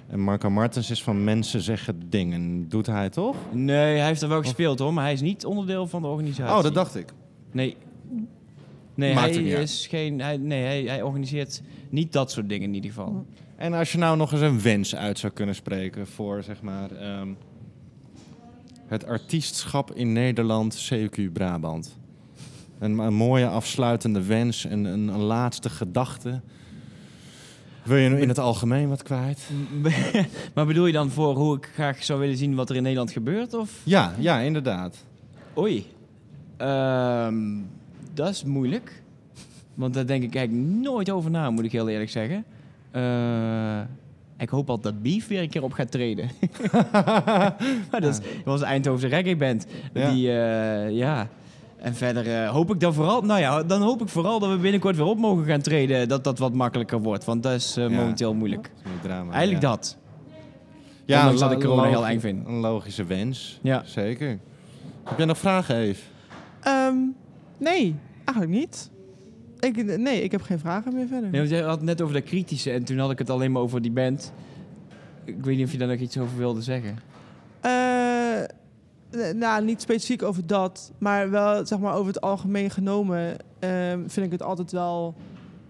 En Marco Martens is van mensen zeggen dingen. Doet hij toch? Nee, hij heeft er wel gespeeld hoor, maar hij is niet onderdeel van de organisatie. Oh, dat dacht ik. Nee. Nee, Maakt hij uit. is geen. Hij, nee, hij, hij organiseert niet dat soort dingen in ieder geval. En als je nou nog eens een wens uit zou kunnen spreken voor zeg maar ehm, het artiestschap in Nederland, CQ Brabant. Een, een mooie afsluitende wens en een, een laatste gedachte. Wil je in het algemeen wat kwijt? maar bedoel je dan voor hoe ik graag zou willen zien wat er in Nederland gebeurt? Of? Ja, ja, inderdaad. Oei. Ehm, dat is moeilijk. Want daar denk ik eigenlijk nooit over na, moet ik heel eerlijk zeggen. Eh, ik hoop al dat Beef weer een keer op gaat treden. maar dat, is, dat was de Eindhovense reggae band. Ja. Die, eh, ja. En verder eh, hoop ik dan vooral, nou ja, dan hoop ik vooral dat we binnenkort weer op mogen gaan treden. Dat dat wat makkelijker wordt, want dat is eh, Ja. momenteel moeilijk. Dat is een drama, Eigenlijk ja. dat. Ja, Ondanks dat ik corona heel eng vind. Een logische wens. Ja. Zeker. Heb jij nog vragen, Eve? Ehm, nee, eigenlijk niet. Ik, nee, ik heb geen vragen meer verder. Nee, want jij had het net over dat kritische en toen had ik het alleen maar over die band. Ik weet niet of je daar nog iets over wilde zeggen. N- nou, niet specifiek over dat, maar wel zeg maar over het algemeen genomen ehm, vind ik het altijd wel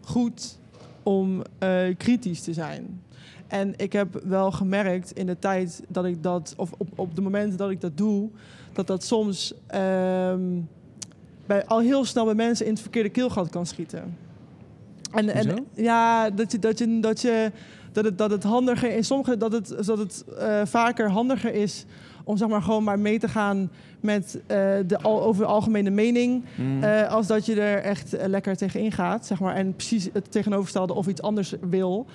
goed om eh, kritisch te zijn. En ik heb wel gemerkt in de tijd dat ik dat, of op, op de momenten dat ik dat doe, dat dat soms ehm, bij, al heel snel bij mensen in het verkeerde keelgat kan schieten. En, en Hoezo? ja, dat je, dat je, dat je dat het, dat het handiger in sommige dat het, dat het eh, vaker handiger is om zeg maar gewoon maar mee te gaan met eh, de al, over de algemene mening. Mm. eh, als dat je er echt lekker tegenin gaat, zeg maar. En precies het tegenovergestelde of iets anders wil.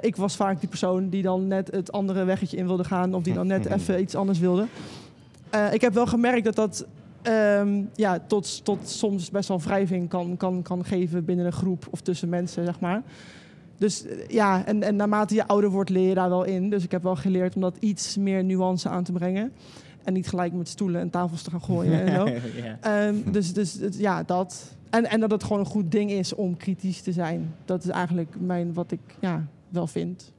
Ik was vaak die persoon die dan net het andere weggetje in wilde gaan. Of die dan net even iets anders wilde. Ik heb wel gemerkt dat dat ehm, ja, tot, tot soms best wel wrijving kan, kan, kan geven binnen een groep of tussen mensen, zeg maar. Dus eh, ja, en, en naarmate je ouder wordt leer je daar wel in. Dus ik heb wel geleerd om dat iets meer nuance aan te brengen. En niet gelijk met stoelen en tafels te gaan gooien en zo. ja. Ehm, dus dus het- ja, dat. En, en dat het gewoon een goed ding is om kritisch te zijn. Dat is eigenlijk mijn, wat ik ja, wel vind.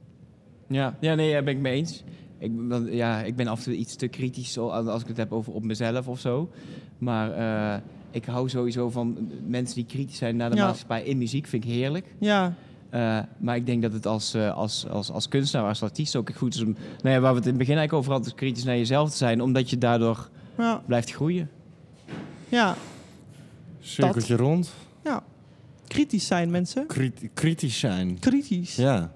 Ja, ja, nee, daar ben ik mee eens. Ik, ja, ik ben af en toe iets te kritisch zo- als ik het heb over op mezelf of zo. Maar eh, ik hou sowieso van mensen die kritisch zijn naar de Ja. maatschappij in muziek. Vind ik heerlijk. Ja, Eh, maar ik denk dat het als, eh, als, als, als kunstenaar, als artiest ook goed is om... Nou ja, waar we het in het begin eigenlijk over hadden, is kritisch naar jezelf te zijn. Omdat je daardoor ja, blijft groeien. ja, Cirkeltje rond. ja. Kritisch zijn mensen. Krit- kritisch zijn. Kritisch. Ja.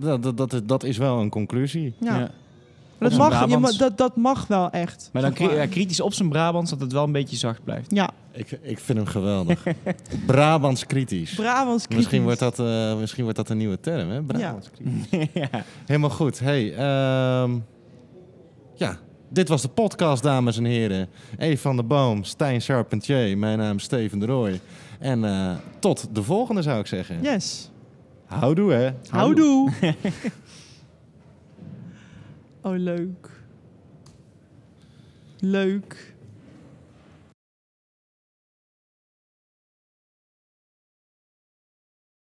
Dat, dat, dat, dat is wel een conclusie. Ja. Dat, mag, je, ma- dat, dat mag wel echt. Maar dan zeg kri- ja, kritisch op zijn Brabants, dat het wel een beetje zacht blijft. Ja, Ik, ik vind hem geweldig. Brabants kritisch. Brabants kritisch. Misschien wordt, dat, eh, misschien wordt dat een nieuwe term, hè? Brabants kritisch. ja. Helemaal goed. Hey, ehm, ja, dit was de podcast, dames en heren. Eve van der Boom, Stijn Charpentier, mijn naam is Steven de Rooij. En eh, tot de volgende, zou ik zeggen. Yes. Houdoe, hè? Houdoe. oh, leuk. Leuk.